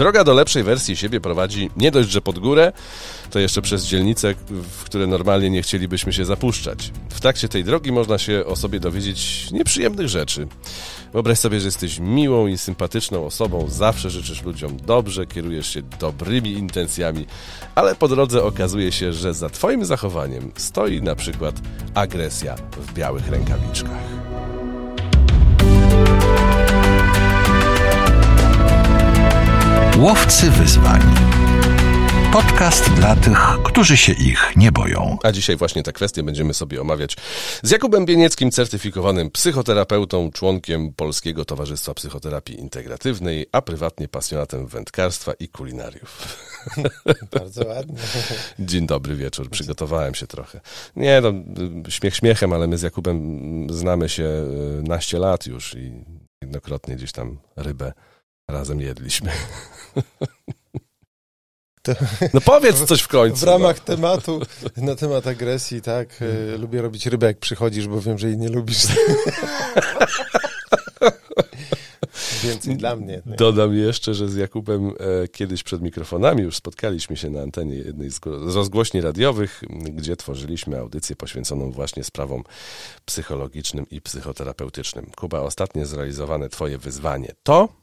Droga do lepszej wersji siebie prowadzi nie dość, że pod górę, to jeszcze przez dzielnice, w które normalnie nie chcielibyśmy się zapuszczać. W trakcie tej drogi można się o sobie dowiedzieć nieprzyjemnych rzeczy. Wyobraź sobie, że jesteś miłą i sympatyczną osobą, zawsze życzysz ludziom dobrze, kierujesz się dobrymi intencjami, ale po drodze okazuje się, że za Twoim zachowaniem stoi na przykład agresja w białych rękawiczkach. Łowcy wyzwań. Podcast dla tych, którzy się ich nie boją. A dzisiaj właśnie te kwestie będziemy sobie omawiać z Jakubem Bienieckim, certyfikowanym psychoterapeutą, członkiem Polskiego Towarzystwa Psychoterapii Integratywnej, a prywatnie pasjonatem wędkarstwa i kulinariów. Bardzo ładnie. Dzień dobry wieczór, przygotowałem się trochę. Nie, no, śmiech śmiechem, ale my z Jakubem znamy się y, naście lat już i jednokrotnie gdzieś tam rybę razem jedliśmy. No powiedz coś w końcu. w ramach no. tematu na temat agresji, tak, e, lubię robić rybę jak przychodzisz, bo wiem, że jej nie lubisz. Więcej dla mnie. Nie? Dodam jeszcze, że z Jakubem e, kiedyś przed mikrofonami już spotkaliśmy się na antenie jednej z, z rozgłośni radiowych, gdzie tworzyliśmy audycję poświęconą właśnie sprawom psychologicznym i psychoterapeutycznym. Kuba, ostatnie zrealizowane twoje wyzwanie to...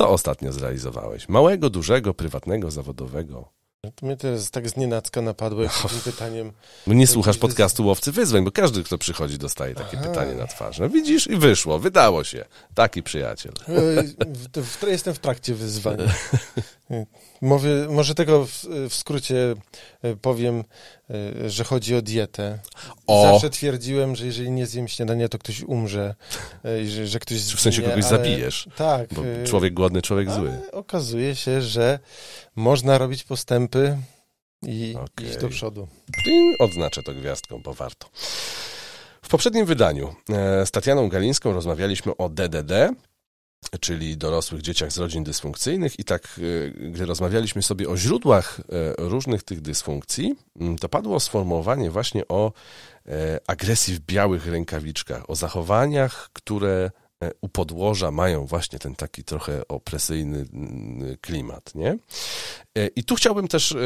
Co ostatnio zrealizowałeś? Małego, dużego, prywatnego, zawodowego? To mnie teraz tak znienacka napadło jak tym pytaniem. No nie słuchasz podcastu Łowcy Wyzwań, bo każdy, kto przychodzi, dostaje takie Aha. pytanie na twarz. No widzisz i wyszło, wydało się. Taki przyjaciel. Jestem w trakcie wyzwania. Może tego w, w skrócie e, powiem, e, że chodzi o dietę. O. Zawsze twierdziłem, że jeżeli nie zjem śniadania, to ktoś umrze. e, i Że, że ktoś W sensie zginie, kogoś ale- zabijesz. Tak. Bo człowiek głodny, człowiek zły. Okazuje się, że można robić postępy i Okej. iść do przodu. I odznaczę to gwiazdką, bo warto. W poprzednim wydaniu z Tatianą Galińską rozmawialiśmy o DDD, czyli dorosłych dzieciach z rodzin dysfunkcyjnych i tak, e, gdy rozmawialiśmy sobie o źródłach e, różnych tych dysfunkcji, m, to padło sformułowanie właśnie o e, agresji w białych rękawiczkach, o zachowaniach, które e, u podłoża mają właśnie ten taki trochę opresyjny mm, klimat, nie? E, I tu chciałbym też,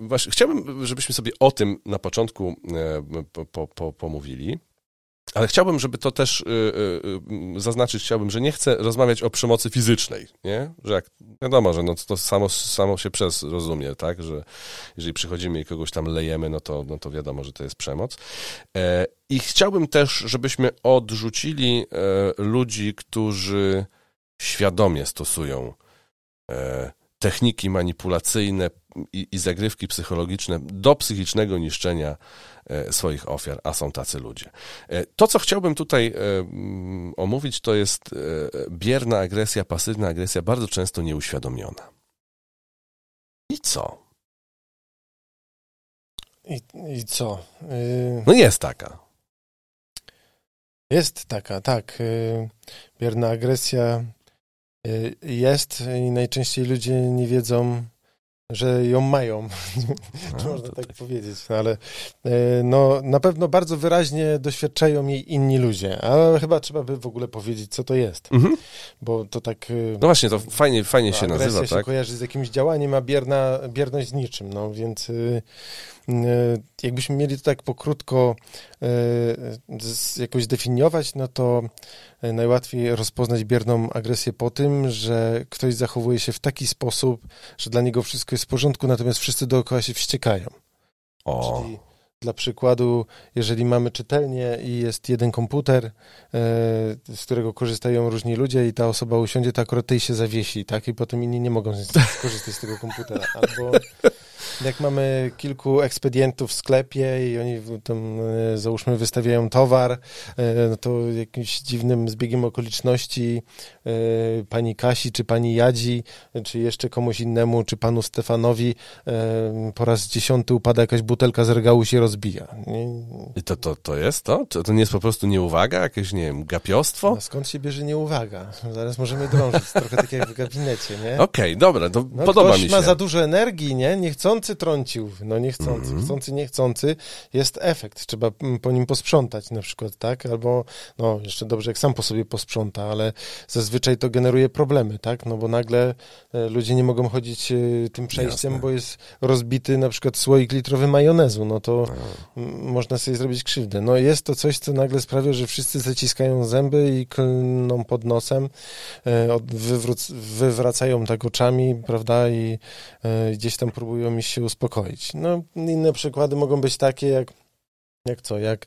właśnie, chciałbym, żebyśmy sobie o tym na początku po, po, po, pomówili. Ale chciałbym, żeby to też y, y, y, zaznaczyć, chciałbym, że nie chcę rozmawiać o przemocy fizycznej, nie? Że jak, wiadomo, że no to samo, samo się przez rozumie, tak? Że jeżeli przychodzimy i kogoś tam lejemy, no to, no to wiadomo, że to jest przemoc. E, I chciałbym też, żebyśmy odrzucili e, ludzi, którzy świadomie stosują e, techniki manipulacyjne i, i zagrywki psychologiczne do psychicznego niszczenia e, swoich ofiar, a są tacy ludzie. E, To, co chciałbym tutaj e, mm, omówić, to jest bierna agresja, pasywna agresja, bardzo często nieuświadomiona. I co? I, i co? Y, No jest taka. Jest taka, tak. y, Bierna agresja y, jest i najczęściej ludzie nie wiedzą, że ją mają. Czy A, można tak tak. powiedzieć. No, ale y, no, na pewno bardzo wyraźnie doświadczają jej inni ludzie. Ale chyba trzeba by w ogóle powiedzieć, co to jest. Mhm. Bo to tak... y, No właśnie, to fajnie, fajnie się agresja nazywa, się tak? kojarzy z jakimś działaniem, a bierna, bierność z niczym. No więc y, jakbyśmy mieli to tak pokrótko jakoś definiować, no to najłatwiej rozpoznać bierną agresję po tym, że ktoś zachowuje się w taki sposób, że dla niego wszystko jest w porządku, natomiast wszyscy dookoła się wściekają. O, Czyli dla przykładu, jeżeli mamy czytelnię i jest jeden komputer, e, z którego korzystają różni ludzie i ta osoba usiądzie, to akurat tej się zawiesi, tak? I potem inni nie mogą skorzystać z tego komputera. Albo jak mamy kilku ekspedientów w sklepie i oni tam, e, załóżmy, wystawiają towar, e, no to jakimś dziwnym zbiegiem okoliczności e, pani Kasi, czy pani Jadzi, czy jeszcze komuś innemu, czy panu Stefanowi po raz dziesiąty upada jakaś butelka z regału się rozbija. I to, to, to jest to? To, to nie jest po prostu nieuwaga, jakieś, nie wiem, gapiostwo? No skąd się bierze nieuwaga? Zaraz możemy drążyć, trochę tak jak w gabinecie, nie? Okej, dobra, to No, podoba mi się. ma za dużo energii, nie? Niechcący przytrącił, no niechcący, Mhm. chcący, niechcący, jest efekt, trzeba mm, po nim posprzątać na przykład, tak, albo, no jeszcze dobrze, jak sam po sobie posprząta, ale zazwyczaj to generuje problemy, tak, no bo nagle e, ludzie nie mogą chodzić e, tym przejściem, Jasne. bo jest rozbity na przykład słoik litrowy majonezu, no to m, można sobie zrobić krzywdę. No jest to coś, co nagle sprawia, że wszyscy zaciskają zęby i klną pod nosem, e, wywracają tak oczami, prawda, i gdzieś tam próbują mi się uspokoić. No inne przykłady mogą być takie, jak jak co, jak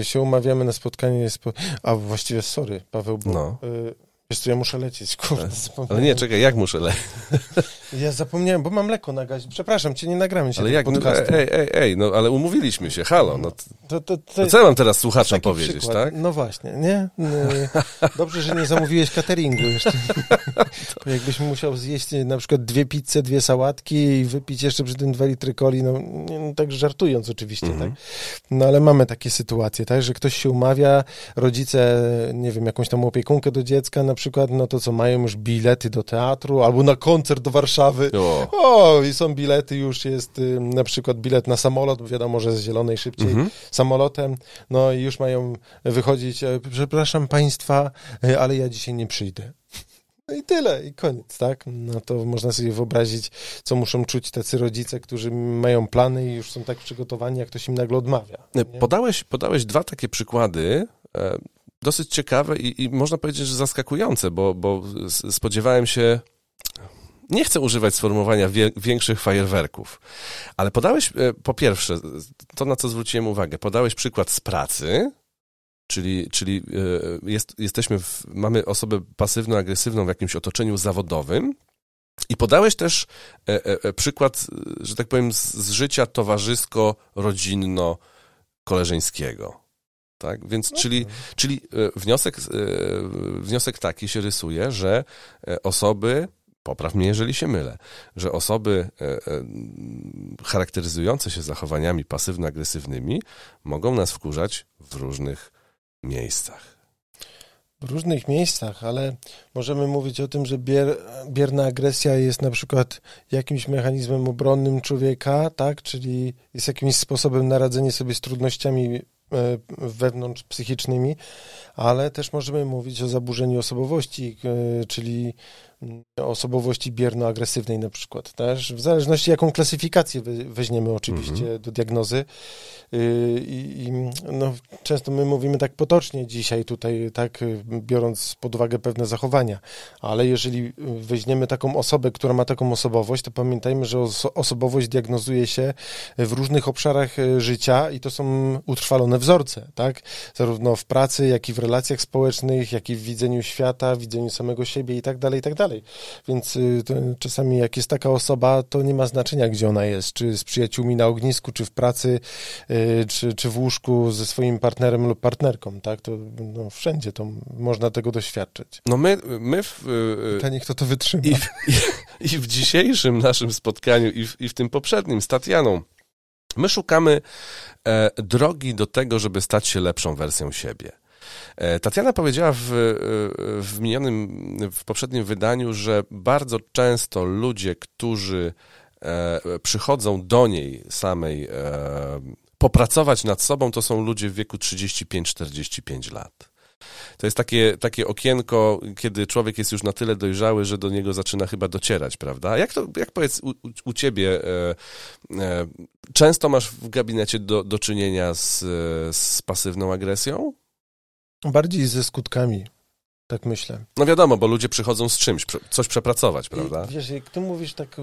e, się umawiamy na spotkanie, spo... a właściwie sorry, Paweł, bo No. e, wiesz co, ja muszę lecieć, kurde, Ale nie, czekaj, jak muszę le... Ja zapomniałem, bo mam mleko na gazie. Przepraszam cię, nie nagramy się Ale jak? No, podcastu. ej, ej, ej, no ale umówiliśmy się, halo, no to, To, to, to, to co ja mam teraz słuchaczom powiedzieć, przykład. tak? No właśnie, nie? No, Dobrze, że nie zamówiłeś cateringu jeszcze. Bo jakbyś musiał zjeść na przykład dwie pizze, dwie sałatki i wypić jeszcze przy tym dwa litry coli, no, no tak żartując oczywiście, Mhm. tak? No ale mamy takie sytuacje, tak? Że ktoś się umawia, rodzice, nie wiem, jakąś tam opiekunkę do dziecka na przykład, no to co, mają już bilety do teatru albo na koncert do Warszawy. O, O, i są bilety, już jest y, na przykład bilet na samolot, bo wiadomo, że z zielonej szybciej Mhm. samolotem, no i już mają wychodzić, e, przepraszam państwa, e, ale ja dzisiaj nie przyjdę. No i tyle, i koniec, tak? No to można sobie wyobrazić, co muszą czuć tacy rodzice, którzy mają plany i już są tak przygotowani, jak ktoś im nagle odmawia. nie? podałeś, podałeś dwa takie przykłady, e, dosyć ciekawe i, i można powiedzieć, że zaskakujące, bo, bo spodziewałem się, nie chcę używać sformułowania większych fajerwerków, ale podałeś e, po pierwsze, to na co zwróciłem uwagę, podałeś przykład z pracy, czyli, czyli e, jest, jesteśmy w, mamy osobę pasywno-agresywną w jakimś otoczeniu zawodowym i podałeś też e, przykład, że tak powiem, z życia towarzysko-rodzinno-koleżeńskiego. Tak? Więc, czyli, czyli e, wniosek, e, wniosek taki się rysuje, że e, osoby, popraw mnie, jeżeli się mylę, że osoby charakteryzujące się zachowaniami pasywno-agresywnymi mogą nas wkurzać w różnych miejscach. W różnych miejscach, ale możemy mówić o tym, że bier, bierna agresja jest na przykład jakimś mechanizmem obronnym człowieka, tak? Czyli jest jakimś sposobem na radzenie sobie z trudnościami wewnątrz psychicznymi, ale też możemy mówić o zaburzeniu osobowości, e, czyli osobowości bierno-agresywnej na przykład. Też w zależności jaką klasyfikację we- weźmiemy oczywiście do diagnozy. Yy, I, i no, często my mówimy tak potocznie dzisiaj tutaj, tak y, biorąc pod uwagę pewne zachowania, ale jeżeli y, weźmiemy taką osobę, która ma taką osobowość, to pamiętajmy, że oso- osobowość diagnozuje się w różnych obszarach y, życia i to są utrwalone wzorce, tak? Zarówno w pracy, jak i w relacjach społecznych, jak i w widzeniu świata, widzeniu samego siebie i tak dalej, i tak dalej. Więc y, to, czasami jak jest taka osoba, to nie ma znaczenia, gdzie ona jest, czy z przyjaciółmi na ognisku, czy w pracy, y, czy, czy w łóżku ze swoim partnerem lub partnerką, tak? To no, wszędzie to można tego doświadczyć. No my, my w, Pytanie, kto to wytrzyma. I w, i, I w dzisiejszym naszym spotkaniu, i w, i w tym poprzednim z Tatianą, my szukamy e, drogi do tego, żeby stać się lepszą wersją siebie. E, Tatiana powiedziała w, e, w minionym, w poprzednim wydaniu, że bardzo często ludzie, którzy e, przychodzą do niej samej popracować nad sobą, to są ludzie w wieku 35-45 lat. To jest takie, takie okienko, kiedy człowiek jest już na tyle dojrzały, że do niego zaczyna chyba docierać, prawda? Jak to, jak powiedz u, u- ciebie, e, e, często masz w gabinecie do, do czynienia z, z pasywną agresją? Bardziej ze skutkami, tak myślę. No wiadomo, bo ludzie przychodzą z czymś, coś przepracować, prawda? I, wiesz, jak ty mówisz tak, y,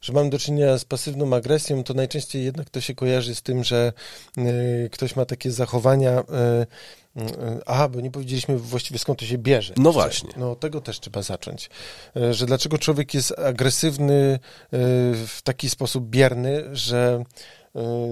że mam do czynienia z pasywną agresją, to najczęściej jednak to się kojarzy z tym, że y, ktoś ma takie zachowania. y, Aha, bo nie powiedzieliśmy właściwie skąd to się bierze. No właśnie. No tego też trzeba zacząć. Że dlaczego człowiek jest agresywny w taki sposób bierny, że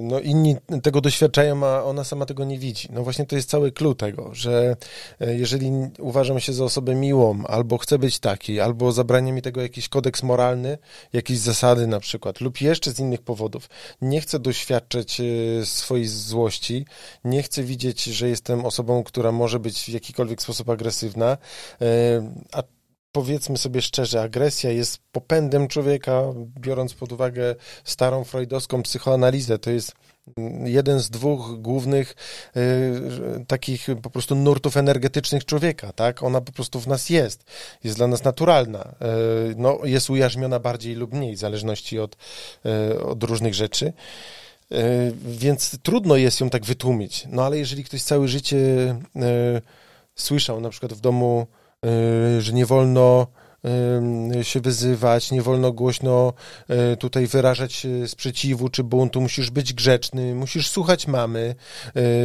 no inni tego doświadczają, a ona sama tego nie widzi. No właśnie to jest cały clue tego, że y, jeżeli uważam się za osobę miłą, albo chcę być taki, albo zabrania mi tego jakiś kodeks moralny, jakieś zasady na przykład, lub jeszcze z innych powodów, nie chcę doświadczać y, swojej złości, nie chcę widzieć, że jestem osobą, która może być w jakikolwiek sposób agresywna, y, a powiedzmy sobie szczerze, agresja jest popędem człowieka, biorąc pod uwagę starą freudowską psychoanalizę. To jest jeden z dwóch głównych y, takich po prostu nurtów energetycznych człowieka, tak? Ona po prostu w nas jest, jest dla nas naturalna. Y, no, jest ujarzmiona bardziej lub mniej, w zależności od, y, od różnych rzeczy. Y, więc trudno jest ją tak wytłumić. No ale jeżeli ktoś całe życie y, słyszał na przykład w domu, że nie wolno się wyzywać, nie wolno głośno tutaj wyrażać sprzeciwu czy buntu, musisz być grzeczny, musisz słuchać mamy,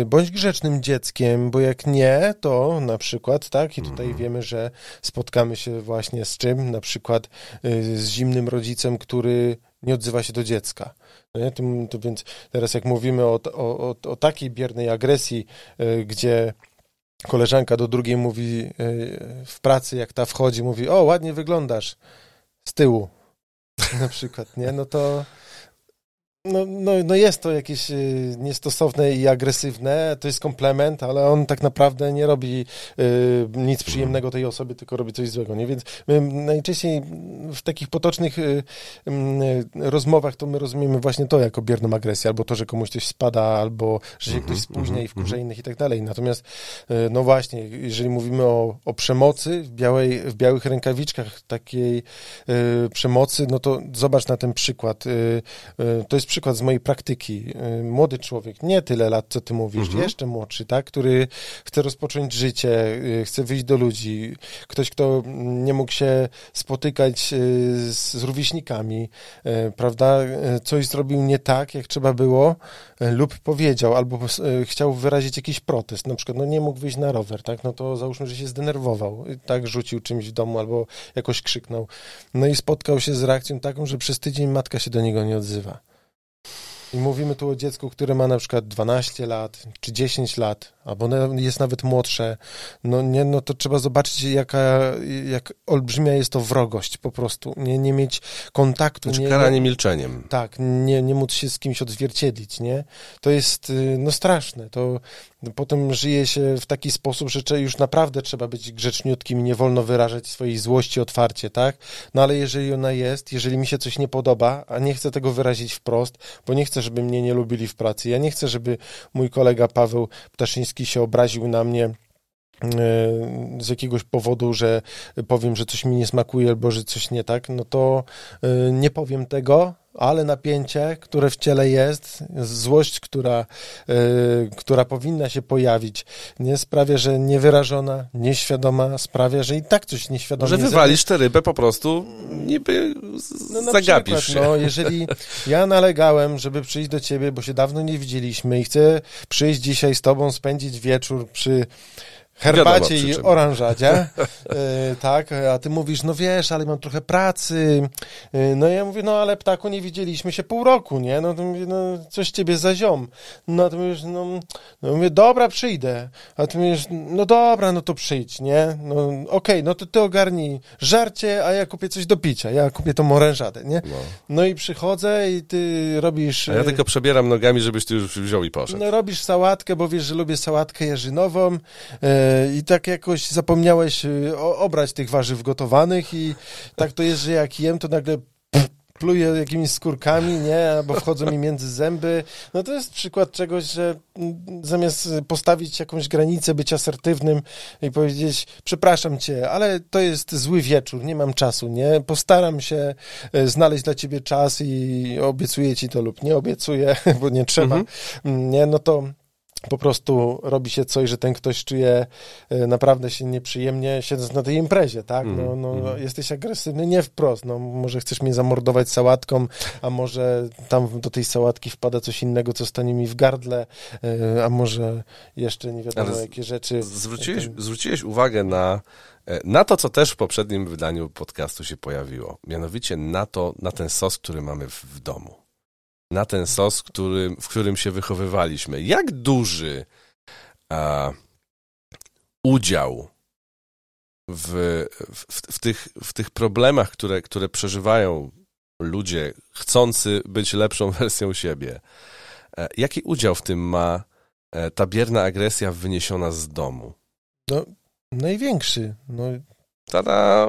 bądź grzecznym dzieckiem, bo jak nie, to na przykład, tak, i tutaj mhm. wiemy, że spotkamy się właśnie z czym, na przykład z zimnym rodzicem, który nie odzywa się do dziecka. No nie? To, to więc teraz jak mówimy o, o, o takiej biernej agresji, y, gdzie koleżanka do drugiej mówi y, w pracy, jak ta wchodzi, mówi, o, ładnie wyglądasz z tyłu, na przykład, nie? No to no, no, no jest to jakieś y, niestosowne i agresywne, to jest komplement, ale on tak naprawdę nie robi y, nic przyjemnego tej osobie, tylko robi coś złego, nie? Więc my najczęściej w takich potocznych y, y, rozmowach to my rozumiemy właśnie to jako bierną agresję, albo to, że komuś coś spada, albo że się ktoś mhm, spóźnia i mhm, wkurza mhm. innych i tak dalej. Natomiast, y, no właśnie, jeżeli mówimy o, o przemocy w, białej, w białych rękawiczkach takiej y, przemocy, no to zobacz na ten przykład. to jest przykład z mojej praktyki. Y, młody człowiek, nie tyle lat, co ty mówisz, mhm. jeszcze młodszy, tak, który chce rozpocząć życie, y, chce wyjść do ludzi. Ktoś, kto nie mógł się spotykać y, z, z rówieśnikami, prawda, coś zrobił nie tak, jak trzeba było, lub powiedział, albo chciał wyrazić jakiś protest, na przykład, no nie mógł wyjść na rower, tak, no to załóżmy, że się zdenerwował, tak, rzucił czymś w domu, albo jakoś krzyknął. No i spotkał się z reakcją taką, że przez tydzień matka się do niego nie odzywa. I mówimy tu o dziecku, które ma na przykład 12 lat czy 10 lat, albo jest nawet młodsze. No, nie, no to trzeba zobaczyć, jaka, jak olbrzymia jest to wrogość po prostu. Nie, nie mieć kontaktu. Znaczy nie, karanie milczeniem. Tak, nie, nie móc się z kimś odzwierciedlić, nie? To jest y, no straszne. To potem żyje się w taki sposób, że już naprawdę trzeba być grzeczniutkim i nie wolno wyrażać swojej złości otwarcie, tak? No ale jeżeli ona jest, jeżeli mi się coś nie podoba, a nie chcę tego wyrazić wprost, bo nie chcę, żeby mnie nie lubili w pracy, ja nie chcę, żeby mój kolega Paweł Ptaszyński się obraził na mnie z jakiegoś powodu, że powiem, że coś mi nie smakuje albo że coś nie tak, no to e, nie powiem tego, ale napięcie, które w ciele jest, złość, która, yy, która powinna się pojawić, nie sprawia, że niewyrażona, nieświadoma, sprawia, że i tak coś nieświadome. Że wywalisz tę rybę po prostu, niby no, zagapisz przykład, się. No, jeżeli ja nalegałem, żeby przyjść do ciebie, bo się dawno nie widzieliśmy i chcę przyjść dzisiaj z tobą, spędzić wieczór przy herbacie i oranżadzie, yy, tak, a ty mówisz, no wiesz, ale mam trochę pracy, yy, no ja mówię, no ale ptaku, nie widzieliśmy się pół roku, nie, no to mówię, no coś ciebie za ziom, no to mówisz, no, no mówię, dobra, przyjdę, a ty mówisz, no dobra, no to przyjdź, nie, no okej, okay, no to ty ogarnij żarcie, a ja kupię coś do picia, ja kupię tą oranżadę, nie, no, no i przychodzę i ty robisz... A ja tylko przebieram nogami, żebyś ty już wziął i poszedł. No robisz sałatkę, bo wiesz, że lubię sałatkę jarzynową, i tak jakoś zapomniałeś y, obrać tych warzyw gotowanych i tak to jest, że jak jem, to nagle pluję jakimiś skórkami, nie, albo wchodzą mi między zęby. No to jest przykład czegoś, że zamiast postawić jakąś granicę, być asertywnym i powiedzieć, przepraszam cię, ale to jest zły wieczór, nie mam czasu, nie, postaram się e, znaleźć dla ciebie czas i obiecuję ci to lub nie obiecuję, bo nie trzeba, mhm. nie, no to po prostu robi się coś, że ten ktoś czuje e, naprawdę się nieprzyjemnie siedząc na tej imprezie, tak? No, no mm. jesteś agresywny, nie wprost, no może chcesz mnie zamordować sałatką, a może tam do tej sałatki wpada coś innego, co stanie mi w gardle, e, a może jeszcze nie wiadomo Ale jakie rzeczy. Zwróciłeś, zwróciłeś uwagę na e, na to, co też w poprzednim wydaniu podcastu się pojawiło, mianowicie na to, na ten sos, który mamy w, w domu na ten sos, który, w którym się wychowywaliśmy. Jak duży a, udział w, w, w, tych, w tych problemach, które, które przeżywają ludzie chcący być lepszą wersją siebie, e, jaki udział w tym ma e, ta bierna agresja wyniesiona z domu? No, największy. No, Tada!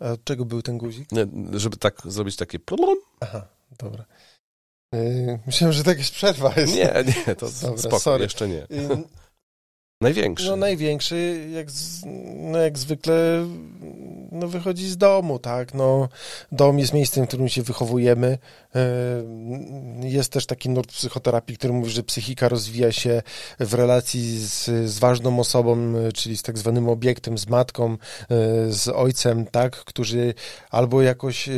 A od czego był ten guzik? Nie, Żeby tak zrobić takie... plum. Aha, dobra. Yy, myślałem, że to jakaś przerwa jest. Nie, nie, to Dobra, spoko, sorry. jeszcze nie. Yy, Największy. No największy, jak, z, no, jak zwykle, no wychodzi z domu, tak, no dom jest miejscem, w którym się wychowujemy, Yy, jest też taki nurt psychoterapii, który mówi, że psychika rozwija się w relacji z, z ważną osobą, yy, czyli z tak zwanym obiektem, z matką, yy, z ojcem, tak, którzy albo jakoś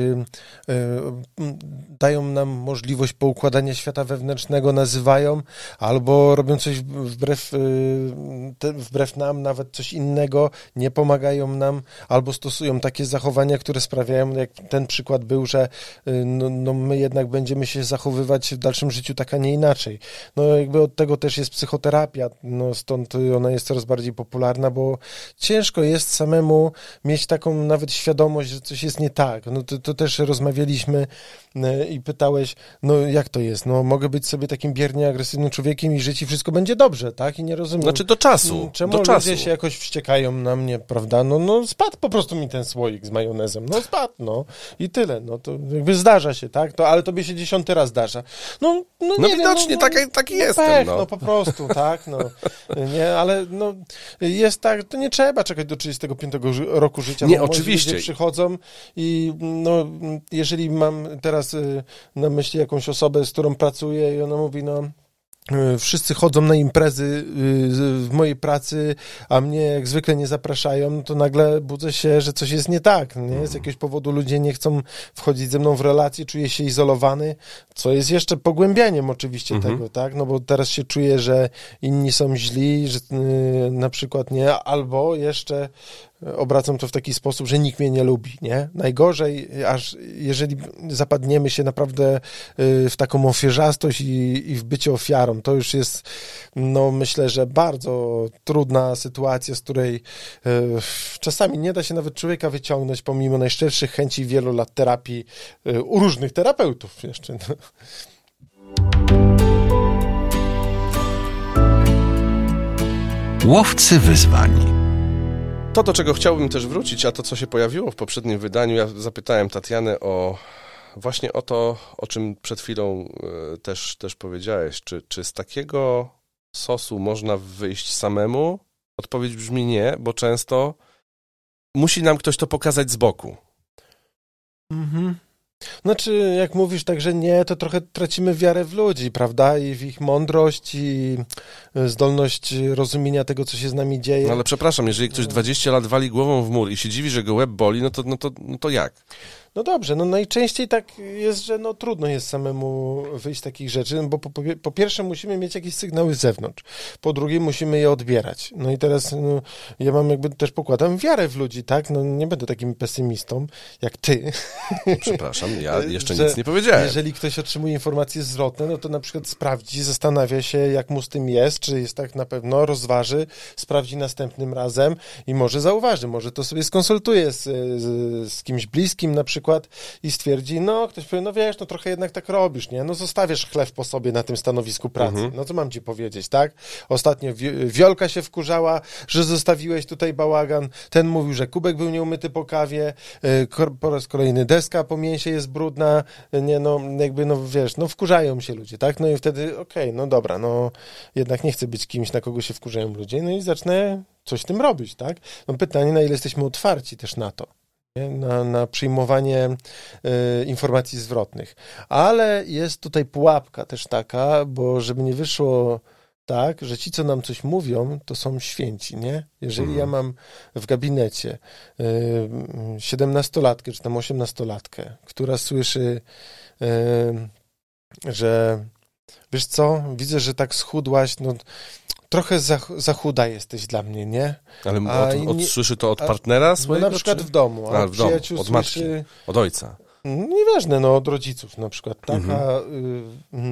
dają nam możliwość poukładania świata wewnętrznego, nazywają, albo robią coś wbrew, wbrew nam, nawet coś innego, nie pomagają nam, albo stosują takie zachowania, które sprawiają, jak ten przykład był, że yy, no, no my jednak będziemy się zachowywać w dalszym życiu tak, a nie inaczej. No jakby od tego też jest psychoterapia, no stąd ona jest coraz bardziej popularna, bo ciężko jest samemu mieć taką nawet świadomość, że coś jest nie tak. No to, to też rozmawialiśmy y, i pytałeś, no jak to jest? No mogę być sobie takim biernie agresywnym człowiekiem i żyć i wszystko będzie dobrze, tak? I nie rozumiem. Znaczy do czasu, Czemu do ludzie czasu. się jakoś wściekają na mnie, prawda? No, no spadł po prostu mi ten słoik z majonezem. No spadł, no. I tyle. No to jakby zdarza się, tak? To, ale tobie się dziesiąty raz zdarza. No, no, nie No wiem, widocznie, no, taki- taki no, jestem, Pech, no. no. po prostu, tak? No. Nie, ale no jest tak, to nie trzeba czekać do 35 ży- roku życia. Nie, oczywiście. Ludzie przychodzą i no, jeżeli mam teraz y, na myśli jakąś osobę, z którą pracuję i ona mówi, no Wszyscy chodzą na imprezy y, w mojej pracy, a mnie jak zwykle nie zapraszają, to nagle budzę się, że coś jest nie tak. Nie? Z jakiegoś powodu ludzie nie chcą wchodzić ze mną w relacje, czuję się izolowany, co jest jeszcze pogłębianiem oczywiście Mhm. tego, tak? No bo teraz się czuję, że inni są źli, że y, na przykład nie, albo jeszcze obracam to w taki sposób, że nikt mnie nie lubi, nie? Najgorzej, aż jeżeli zapadniemy się naprawdę y, w taką ofierzastość i, i w bycie ofiarą, to już jest, no myślę, że bardzo trudna sytuacja, z której y, czasami nie da się nawet człowieka wyciągnąć, pomimo najszczerszych chęci wielu lat terapii y, u różnych terapeutów jeszcze. Łowcy wyzwań. To, do czego chciałbym też wrócić, a to, co się pojawiło w poprzednim wydaniu, ja zapytałem Tatianę o właśnie o to, o czym przed chwilą e, też, też powiedziałeś. Czy, czy z takiego sosu można wyjść samemu? Odpowiedź brzmi nie, bo często musi nam ktoś to pokazać z boku. Mhm. Znaczy, jak mówisz tak, że nie, to trochę tracimy wiarę w ludzi, prawda? I w ich mądrość i y, zdolność rozumienia tego, co się z nami dzieje. No ale przepraszam, jeżeli ktoś 20 lat wali głową w mur i się dziwi, że go łeb boli, no to, no to, no to jak? No dobrze, no najczęściej tak jest, że no trudno jest samemu wyjść z takich rzeczy, no bo po, po, po pierwsze musimy mieć jakieś sygnały z zewnątrz, po drugie musimy je odbierać. No i teraz no, ja mam jakby też pokładam wiarę w ludzi, tak? No nie będę takim pesymistą jak ty. Przepraszam, ja jeszcze Że nic nie powiedziałem. Jeżeli ktoś otrzymuje informacje zwrotne, no to na przykład sprawdzi, zastanawia się, jak mu z tym jest, czy jest tak na pewno, rozważy, sprawdzi następnym razem i może zauważy, może to sobie skonsultuje z, z, z kimś bliskim na przykład i stwierdzi, no ktoś powie, no wiesz, no trochę jednak tak robisz, nie? No zostawiasz chleb po sobie na tym stanowisku pracy. No co mam ci powiedzieć, tak? Ostatnio Wi- Wiolka się wkurzała, że zostawiłeś tutaj bałagan, ten mówił, że kubek był nieumyty po kawie, y, po raz kolejny deska po mięsie jest brudna, y, nie no, jakby, no wiesz, no wkurzają się ludzie, tak? No i wtedy, okej, no dobra, no jednak nie chcę być kimś, na kogo się wkurzają ludzie, no i zacznę coś z tym robić, tak? No pytanie, na ile jesteśmy otwarci też na to. Na, na przyjmowanie y, informacji zwrotnych. Ale jest tutaj pułapka też taka, bo żeby nie wyszło tak, że ci, co nam coś mówią, to są święci, nie? Jeżeli Mhm. ja mam w gabinecie siedemnastolatkę, czy tam osiemnastolatkę, która słyszy, y, że wiesz co, widzę, że tak schudłaś, no trochę za, za chuda jesteś dla mnie, nie? Ale od, nie- słyszy to od partnera No swojego, na przykład czy w domu, a, A, w domu, od matki. słyszy... od ojca? Nieważne, no od rodziców na przykład, tak? Mhm. A,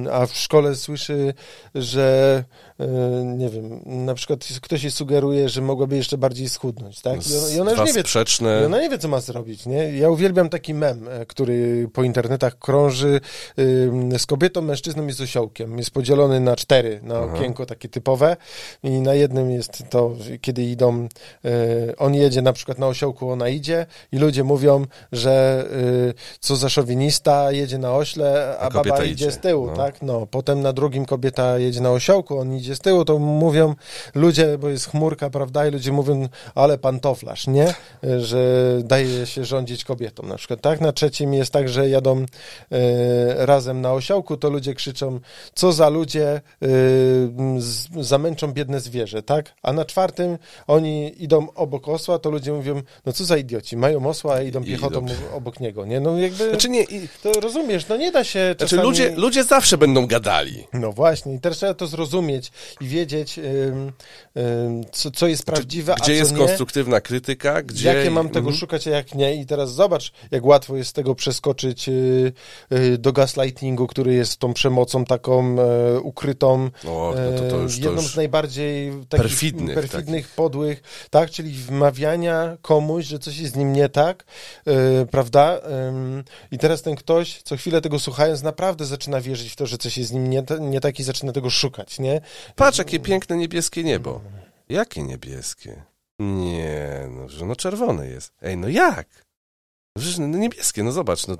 y, a w szkole słyszy, że y, nie wiem, na przykład ktoś jej sugeruje, że mogłaby jeszcze bardziej schudnąć, tak? I ona, i ona już nie wie, sprzeczne. i ona nie wie, co ma zrobić, nie? Ja uwielbiam taki mem, e, który po internetach krąży ym, z kobietą, mężczyzną i z osiołkiem. Jest podzielony na cztery, na Aha. okienko takie typowe i na jednym jest to, kiedy idą, y, on jedzie na przykład na osiołku, ona idzie i ludzie mówią, że y, co za szowinista, jedzie na ośle, a, A baba idzie idzie, z tyłu, no. tak? No, potem na drugim kobieta jedzie na osiołku, on idzie z tyłu, to mówią ludzie, bo jest chmurka, prawda, i ludzie mówią, ale pantoflarz, nie? Że daje się rządzić kobietą na przykład, tak? Na trzecim jest tak, że jadą e, razem na osiołku, to ludzie krzyczą, co za ludzie e, z, zamęczą biedne zwierzę, tak? A na czwartym oni idą obok osła, to ludzie mówią, no co za idioci, mają osła, a idą I piechotą idą. obok niego, nie? No jakby, Znaczy nie, i, to rozumiesz, no nie da się znaczy czasami... ludzie, ludzie zawsze będą gadali. No właśnie, i teraz trzeba to zrozumieć i wiedzieć, ym, ym, co, co jest prawdziwe, a Gdzie co jest nie. konstruktywna krytyka, gdzie... Jakie mam tego Mhm. szukać, a jak nie. I teraz zobacz, jak łatwo jest z tego przeskoczyć y, y, do gaslightingu, który jest tą przemocą taką e, ukrytą. O, no to, to e, już, to jedną już z najbardziej takich perfidnych perfidnych podłych, tak, czyli wmawiania komuś, że coś jest z nim nie tak, e, prawda? I teraz ten ktoś, co chwilę tego słuchając, naprawdę zaczyna wierzyć w to, że coś jest z nim nie, nie tak i zaczyna tego szukać, nie? Patrz, jakie piękne niebieskie niebo. Jakie niebieskie? Nie, no, że no czerwone jest. Ej, no jak? No Przecież no niebieskie, no zobacz, no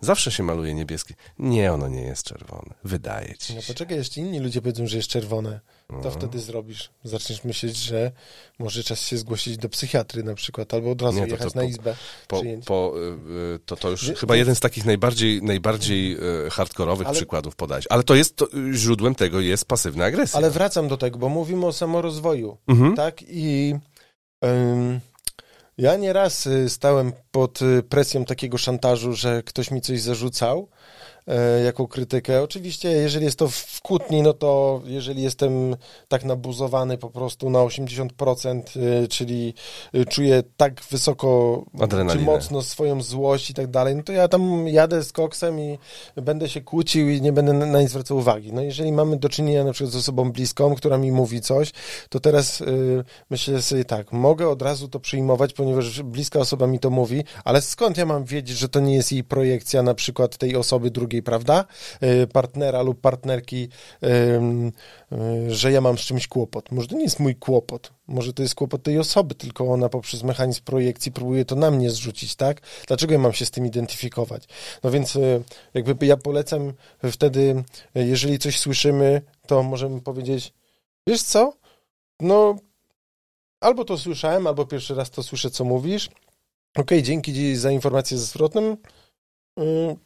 zawsze się maluje niebieskie. Nie, ono nie jest czerwone. Wydaje ci No się. poczekaj, jeszcze inni ludzie powiedzą, że jest czerwone. To No. wtedy zrobisz. Zaczniesz myśleć, że może czas się zgłosić do psychiatry na przykład, albo od razu Nie, to- jechać to na izbę Po, po, y, to, to już Wie- chyba wie- jeden z takich najbardziej, najbardziej y, hardkorowych Ale- przykładów podać. Ale to jest, to, y, źródłem tego jest pasywna agresja. Ale wracam do tego, bo mówimy o samorozwoju, Mhm. tak? I ym, ja nieraz y, stałem pod y, presją takiego szantażu, że ktoś mi coś zarzucał e, jako krytykę. Oczywiście, jeżeli jest to w kłótni, no to jeżeli jestem tak nabuzowany po prostu na 80%, y, czyli y, czuję tak wysoko czy Adrenalinę. mocno swoją złość i tak dalej, no to ja tam jadę z koksem i będę się kłócił i nie będę na nic zwracał uwagi. No jeżeli mamy do czynienia na przykład z osobą bliską, która mi mówi coś, to teraz myślę sobie tak, mogę od razu to przyjmować, ponieważ bliska osoba mi to mówi, ale skąd ja mam wiedzieć, że to nie jest jej projekcja na przykład tej osoby drugiej, prawda? Y, partnera lub partnerki, y, że ja mam z czymś kłopot. Może to nie jest mój kłopot, może to jest kłopot tej osoby, tylko ona poprzez mechanizm projekcji próbuje to na mnie zrzucić, tak? Dlaczego ja mam się z tym identyfikować? No więc y, jakby ja polecam wtedy, jeżeli coś słyszymy, to możemy powiedzieć, wiesz co? No, albo to słyszałem, albo pierwszy raz to słyszę, co mówisz. Okej, dzięki ci za informację zwrotną, y,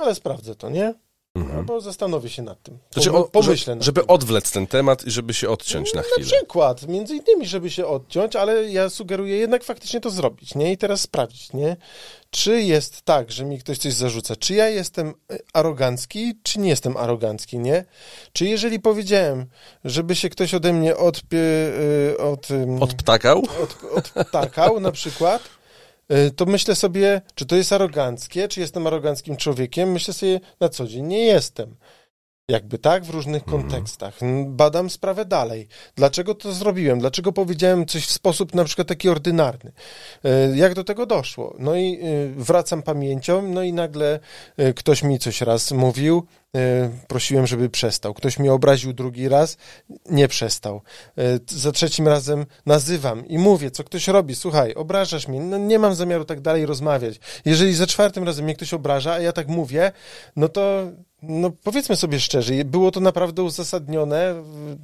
ale sprawdzę to, nie? Mhm. Albo zastanowię się nad tym. Znaczy, o, pomyślę że, żeby tym. odwlec ten temat i żeby się odciąć na Na chwilę. przykład, między innymi, żeby się odciąć, ale ja sugeruję jednak faktycznie to zrobić, nie? I teraz sprawdzić, nie? Czy jest tak, że mi ktoś coś zarzuca? Czy ja jestem y, arogancki, czy nie jestem arogancki, nie? Czy jeżeli powiedziałem, żeby się ktoś ode mnie odpie, y, od, Odptakał? od, odptakał na przykład, to myślę sobie, czy to jest aroganckie, czy jestem aroganckim człowiekiem. Myślę sobie, na co dzień nie jestem. Jakby tak, w różnych Mhm. kontekstach. Badam sprawę dalej. Dlaczego to zrobiłem? Dlaczego powiedziałem coś w sposób na przykład taki ordynarny? Y, Jak do tego doszło? No i y, wracam pamięcią, no i nagle y, ktoś mi coś raz mówił, prosiłem, żeby przestał. Ktoś mnie obraził drugi raz, nie przestał. Y, Za trzecim razem nazywam i mówię, co ktoś robi. Słuchaj, obrażasz mnie, no nie mam zamiaru tak dalej rozmawiać. Jeżeli za czwartym razem mnie ktoś obraża, a ja tak mówię, no to no powiedzmy sobie szczerze, było to naprawdę uzasadnione,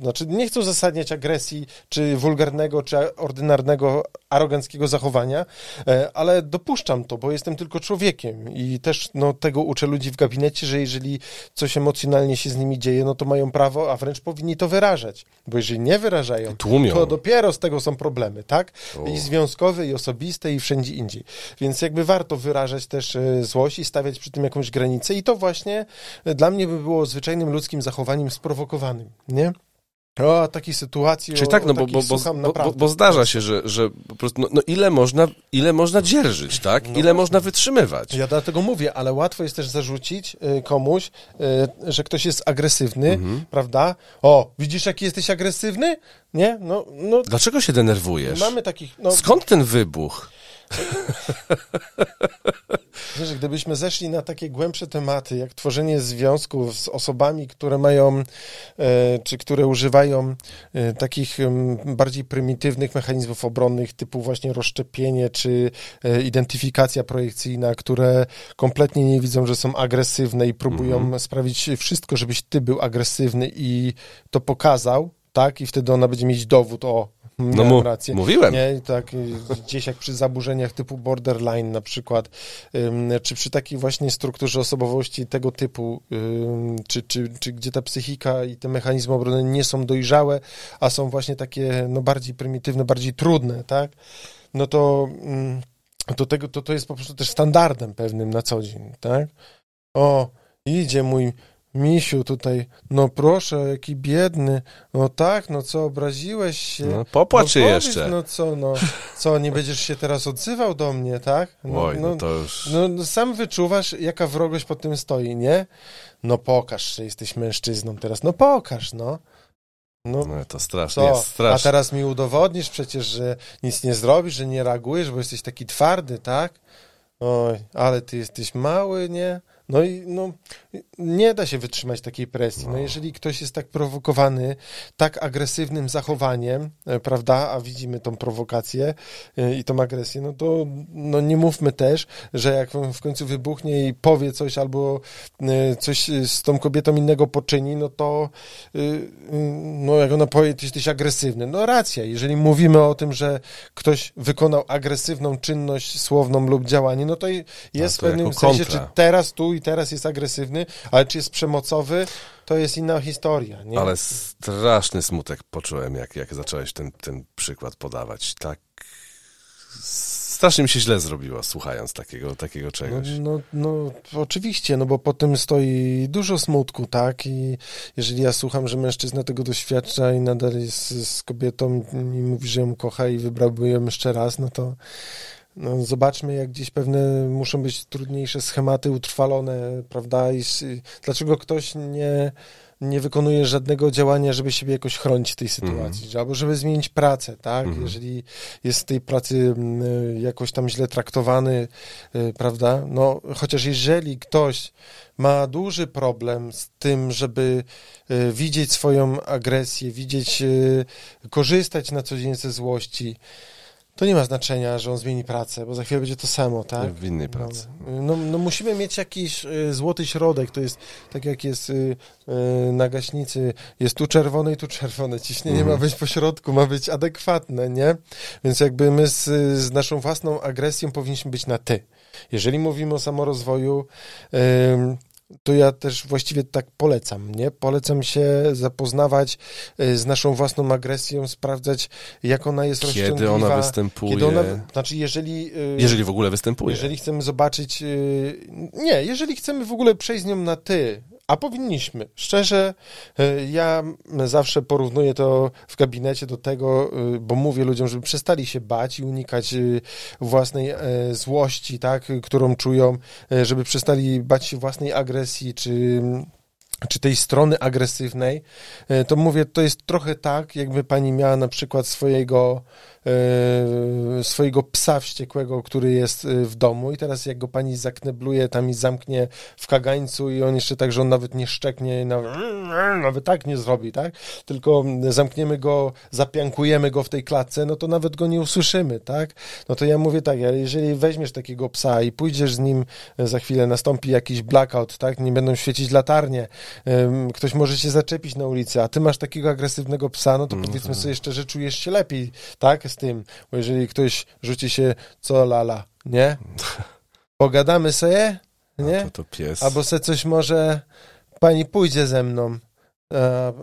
znaczy nie chcę uzasadniać agresji, czy wulgarnego, czy ordynarnego, aroganckiego zachowania, e, ale dopuszczam to, bo jestem tylko człowiekiem i też no, tego uczę ludzi w gabinecie, że jeżeli coś emocjonalnie się z nimi dzieje, no to mają prawo, a wręcz powinni to wyrażać, bo jeżeli nie wyrażają, Tłumią. to dopiero z tego są problemy, tak? O. I związkowe, i osobiste, i wszędzie indziej. Więc jakby warto wyrażać też e, złość i stawiać przy tym jakąś granicę i to właśnie e, dla mnie by było zwyczajnym ludzkim zachowaniem sprowokowanym, nie? O, takiej sytuacji, Czyli o, tak, no bo, bo, bo, bo, zdarza się, że, że po prostu, no, no ile można, ile można dzierżyć, tak? No Ile można wytrzymywać? Ja dlatego mówię, ale łatwo jest też zarzucić y, komuś, y, że ktoś jest agresywny, Mhm. prawda? O, widzisz, jaki jesteś agresywny? Nie? No, no Dlaczego się denerwujesz? mamy takich, no, Skąd ten wybuch? Wiesz, gdybyśmy zeszli na takie głębsze tematy, jak tworzenie związków z osobami, które mają, e, czy które używają e, takich bardziej prymitywnych mechanizmów obronnych, typu właśnie rozszczepienie, czy e, identyfikacja projekcyjna, które kompletnie nie widzą, że są agresywne i próbują sprawić wszystko, żebyś ty był agresywny i to pokazał, tak? I wtedy ona będzie mieć dowód, o, No mu, rację. mówiłem. Nie, tak gdzieś jak przy zaburzeniach typu borderline na przykład, czy przy takiej właśnie strukturze osobowości tego typu, czy, czy, czy gdzie ta psychika i te mechanizmy obrony nie są dojrzałe, a są właśnie takie no, bardziej prymitywne, bardziej trudne, tak? No to, to, tego, to, to jest po prostu też standardem pewnym na co dzień, tak? O, idzie mój misiu tutaj, no proszę, jaki biedny, no tak, no co, obraziłeś się? No, popłacz się no, powiedz, jeszcze. No co, no, co, nie będziesz się teraz odzywał do mnie, tak? Oj, no to już... no, no sam wyczuwasz, jaka wrogość pod tym stoi, nie? No pokaż, że jesteś mężczyzną teraz, no pokaż, no. No, No to strasznie, co? jest A strasznie. teraz mi udowodnisz przecież, że nic nie zrobisz, że nie reagujesz, bo jesteś taki twardy, tak? Oj, ale ty jesteś mały, nie? No i no, nie da się wytrzymać takiej presji. No jeżeli ktoś jest tak prowokowany, tak agresywnym zachowaniem, e, prawda, a widzimy tą prowokację e, i tą agresję, no to no nie mówmy też, że jak w końcu wybuchnie i powie coś albo e, coś z tą kobietą innego poczyni, no to no jak ona powie, ty jesteś agresywny. No racja, jeżeli mówimy o tym, że ktoś wykonał agresywną czynność słowną lub działanie, no to jest w to pewnym jako sensie, czy kontra. teraz, tu i teraz jest agresywny, ale czy jest przemocowy, to jest inna historia, nie? Ale straszny smutek poczułem, jak, jak zacząłeś ten, ten przykład podawać. Tak. Strasznie mi się źle zrobiło, słuchając takiego, takiego No, czegoś. no, no, oczywiście, no bo po tym stoi dużo smutku, tak? I jeżeli ja słucham, że mężczyzna tego doświadcza i nadal jest z kobietą i mówi, że ją kocha i wybrałby ją jeszcze raz, no to no, zobaczmy, jak gdzieś pewne muszą być trudniejsze schematy utrwalone, prawda? I dlaczego ktoś nie, nie wykonuje żadnego działania, żeby siebie jakoś chronić w tej sytuacji, albo żeby zmienić pracę, tak? Mhm. Jeżeli jest w tej pracy y, jakoś tam źle traktowany, y, prawda? No, chociaż jeżeli ktoś ma duży problem z tym, żeby y, widzieć swoją agresję, widzieć, korzystać na co dzień ze złości, to nie ma znaczenia, że on zmieni pracę, bo za chwilę będzie to samo, tak? W innej pracy. No, no, musimy mieć jakiś y, złoty środek, to jest tak jak jest y, y, na gaśnicy, jest tu czerwone i tu czerwone, ciśnienie Mhm. ma być po środku, ma być adekwatne, nie? Więc jakby my z, z naszą własną agresją powinniśmy być na ty. Jeżeli mówimy o samorozwoju, to ja też właściwie tak polecam, nie? Polecam się zapoznawać y, z naszą własną agresją, sprawdzać, jak ona jest Kiedy rozciągliwa. ona występuje? Kiedy ona, znaczy, jeżeli... y, Jeżeli w ogóle występuje. jeżeli chcemy zobaczyć. yy, Nie, jeżeli chcemy w ogóle przejść z nią na ty, a powinniśmy. Szczerze, yy, ja zawsze porównuję to w gabinecie do tego, yy, bo mówię ludziom, żeby przestali się bać i unikać yy, własnej e, złości, tak, którą czują, e, żeby przestali bać się własnej agresji, czy czy tej strony agresywnej, e, to mówię, to jest trochę tak, jakby pani miała na przykład swojego, e, swojego psa wściekłego, który jest e, w domu i teraz jak go pani zaknebluje tam i zamknie w kagańcu i on jeszcze tak, że on nawet nie szczeknie, nawet, nawet tak nie zrobi, tak? Tylko zamkniemy go, zapiankujemy go w tej klatce, no to nawet go nie usłyszymy, tak? No to ja mówię tak, jeżeli weźmiesz takiego psa i pójdziesz z nim, za chwilę nastąpi jakiś blackout, tak? Nie będą świecić latarnie, ktoś może cię zaczepić na ulicy, a ty masz takiego agresywnego psa, no to powiedzmy sobie szczerze, czujesz się lepiej, tak? Z tym, bo jeżeli ktoś rzuci się, co lala, nie? Pogadamy sobie, nie? To, to pies. Albo se coś może pani pójdzie ze mną,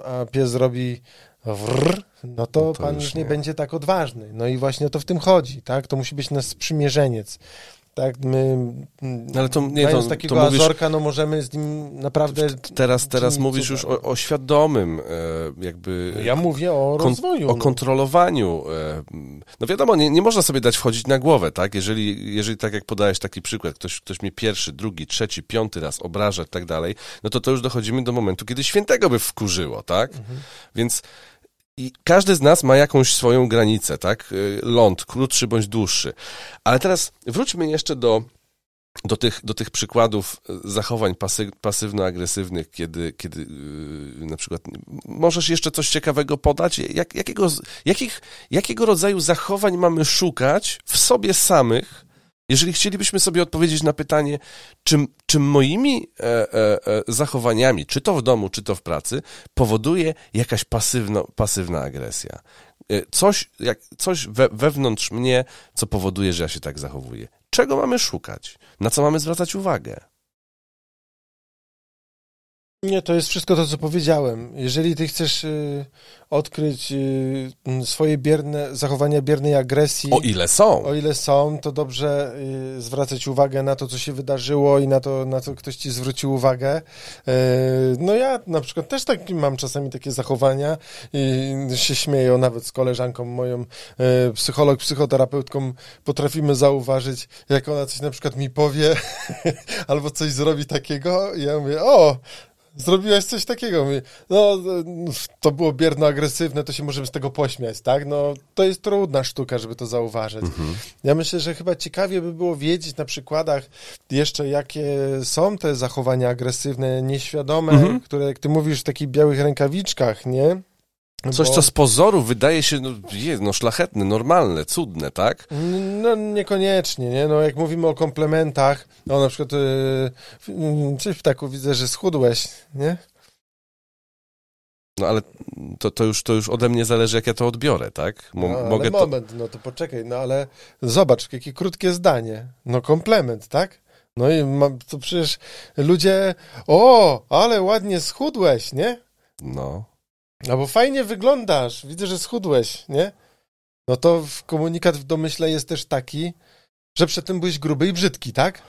a, a pies zrobi wrr, no to, No to pan już już nie, nie. będzie tak odważny. No i właśnie o to w tym chodzi, tak? To musi być nasz sprzymierzeniec. Tak, my No ale to nie, to, takiego to mówisz, Azorka, no możemy z nim naprawdę... teraz, teraz mówisz cuda. już o, o świadomym e, jakby Ja mówię o kon- rozwoju. o no. kontrolowaniu. e, No wiadomo, nie, nie można sobie dać wchodzić na głowę, tak? Jeżeli, jeżeli tak jak podałeś taki przykład, ktoś, ktoś mnie pierwszy, drugi, trzeci, piąty raz obraża i tak dalej, no to to już dochodzimy do momentu, kiedy świętego by wkurzyło, tak? Więc i każdy z nas ma jakąś swoją granicę, tak? Y, Ląd, krótszy bądź dłuższy. Ale teraz wróćmy jeszcze do, do, tych, do tych przykładów y, zachowań pasy, pasywno-agresywnych, kiedy, kiedy yy, na przykład możesz jeszcze coś ciekawego podać? Jak, jakiego, jakich, jakiego rodzaju zachowań mamy szukać w sobie samych, jeżeli chcielibyśmy sobie odpowiedzieć na pytanie, czym, czym moimi e, e, e, zachowaniami, czy to w domu, czy to w pracy, powoduje jakaś pasywno, pasywna agresja. E, Coś, jak, coś we, wewnątrz mnie, co powoduje, że ja się tak zachowuję. Czego mamy szukać? Na co mamy zwracać uwagę? Nie, to jest wszystko to, co powiedziałem. Jeżeli ty chcesz y, odkryć y, swoje bierne, zachowania biernej agresji, O ile są? o ile są, to dobrze y, zwracać uwagę na to, co się wydarzyło i na to, na co ktoś ci zwrócił uwagę. Y, no ja na przykład też tak mam czasami takie zachowania i się śmieję nawet z koleżanką moją, y, psycholog, psychoterapeutką, potrafimy zauważyć, jak ona coś na przykład mi powie albo coś zrobi takiego i ja mówię, o, Zrobiłaś coś takiego. No, to było bierno-agresywne, to się możemy z tego pośmiać, tak? No, to jest trudna sztuka, żeby to zauważyć. Ja myślę, że chyba ciekawie by było wiedzieć na przykładach jeszcze, jakie są te zachowania agresywne, nieświadome, które, jak ty mówisz, w takich białych rękawiczkach, nie? Coś, Bo- co z pozoru wydaje się no, je, no, szlachetne, normalne, cudne, tak? No niekoniecznie, nie? No jak mówimy o komplementach, no na przykład yy, czy ptaku widzę, że schudłeś, nie? No ale to, to, już, to już ode mnie zależy, jak ja to odbiorę, tak? Mo- No, ale mogę to... moment, no to poczekaj, no ale zobacz, jakie krótkie zdanie. No komplement, tak? No i mam, to przecież ludzie, o, ale ładnie schudłeś, nie? No. Albo fajnie wyglądasz, widzę, że schudłeś, nie? No to komunikat w domyśle jest też taki, że przedtem byłeś gruby i brzydki, tak?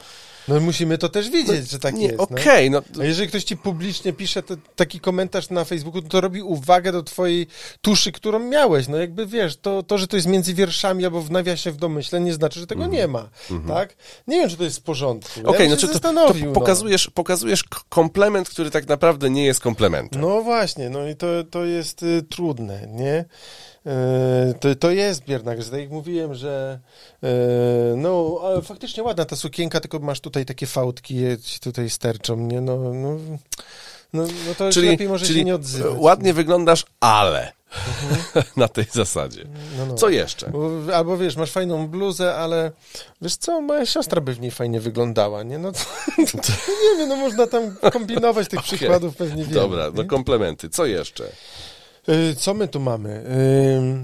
No musimy to też wiedzieć, że tak Nie, jest. no. okej, no. A jeżeli ktoś ci publicznie pisze te, taki komentarz na Facebooku, to robi uwagę do twojej tuszy, którą miałeś. No jakby wiesz, to, to że to jest między wierszami albo w nawiasie w domyśle, nie znaczy, że tego nie ma. Tak? Nie wiem, czy to jest w porządku. Okej, ja no to, to zastanowił, no. pokazujesz, pokazujesz komplement, który tak naprawdę nie jest komplementem. No właśnie, no i to, to jest y, trudne, nie? Y, to, to jest bierna agresja. Tak jak mówiłem, że y, no, faktycznie ładna ta sukienka, tylko masz tutaj takie fałdki, ci tutaj sterczą, nie? No, no, no, no to czyli lepiej może czyli się nie odzywać. ładnie wyglądasz, ale na tej zasadzie. No, no. Co jeszcze? Bo, albo wiesz, masz fajną bluzę, ale wiesz co, moja siostra by w niej fajnie wyglądała, nie? No to, to nie wiem, no można tam kombinować tych Okej. przykładów pewnie wiele. Dobra, no komplementy. Co jeszcze? Y, Co my tu mamy?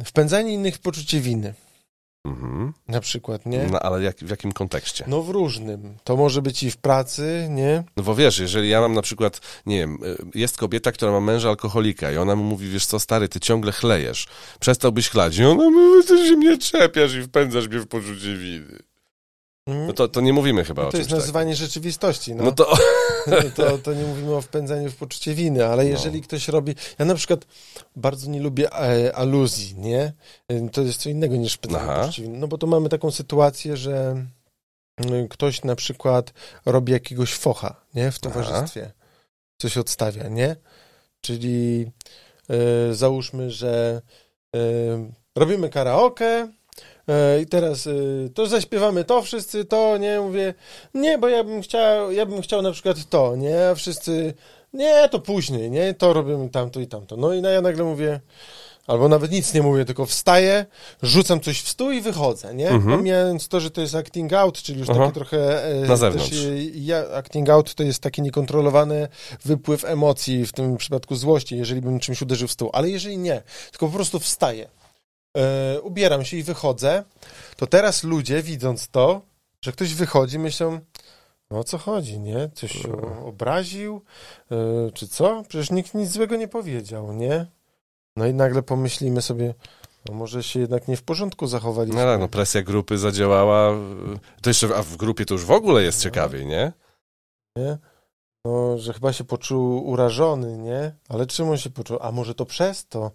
Y, Wpędzanie innych w poczucie winy, Mhm. na przykład, nie? No ale jak, w jakim kontekście? No w różnym. To może być i w pracy, nie? No bo wiesz, jeżeli ja mam na przykład, nie wiem, y, jest kobieta, która ma męża alkoholika i ona mu mówi, wiesz co, stary, ty ciągle chlejesz, przestałbyś chlać. I ona mówi, ty się mnie czepiasz i wpędzasz mnie w poczucie winy. No to, to nie mówimy chyba o to jest nazywanie rzeczywistości. No, No to, No to, to nie mówimy o wpędzaniu w poczucie winy, ale jeżeli ktoś robi. Ja na przykład bardzo nie lubię e, aluzji, nie? To jest co innego niż wpędzanie Aha. w poczucie winy. No bo to mamy taką sytuację, że mm, ktoś na przykład robi jakiegoś focha, nie? W towarzystwie. Coś odstawia, nie? Czyli e, załóżmy, że e, robimy karaoke. E, I teraz y, to zaśpiewamy to wszyscy, to nie mówię, nie, bo ja bym chciał, ja bym chciał na przykład to, nie, a wszyscy, nie, to później, nie, to robimy tamto i tamto. No i ja nagle mówię, albo nawet nic nie mówię, tylko wstaję, rzucam coś w stół i wychodzę, nie? Mhm. Pomijając to, że to jest acting out, czyli już Aha. takie trochę... e, Na zewnątrz. Też, e, ja, acting out to jest taki niekontrolowany wypływ emocji, w tym przypadku złości, jeżeli bym czymś uderzył w stół. Ale jeżeli nie, tylko po prostu wstaję, e, ubieram się i wychodzę, to teraz ludzie, widząc to, że ktoś wychodzi, myślą, no o co chodzi, nie? Coś się o- obraził, e, czy co? Przecież nikt nic złego nie powiedział, nie? No i nagle pomyślimy sobie, No może się jednak nie w porządku zachowali. No tak, no presja grupy zadziałała. To jeszcze, a w grupie to już w ogóle jest ciekawiej, nie? nie? No, że chyba się poczuł urażony, nie? Ale czym on się poczuł? A może to przez to?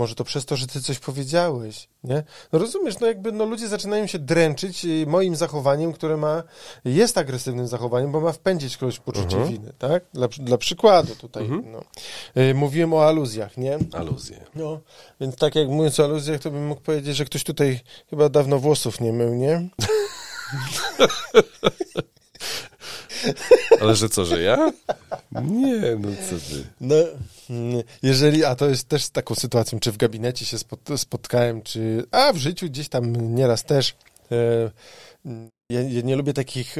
Może to przez to, że ty coś powiedziałeś, nie? No rozumiesz, no jakby no ludzie zaczynają się dręczyć y, moim zachowaniem, które ma, jest agresywnym zachowaniem, bo ma wpędzić kogoś w poczucie Mhm. winy, tak? Dla, dla przykładu tutaj, Mhm. no. Y, Mówiłem o aluzjach, nie? Aluzje. No, więc tak jak mówiąc o aluzjach, to bym mógł powiedzieć, że ktoś tutaj chyba dawno włosów nie mył, nie? Ale że co, że ja? Nie, no co ty. No, mm, jeżeli, a to jest też z taką sytuacją, czy w gabinecie się spot, spotkałem, czy, a w życiu gdzieś tam nieraz też. E, mm, ja, ja nie lubię takich,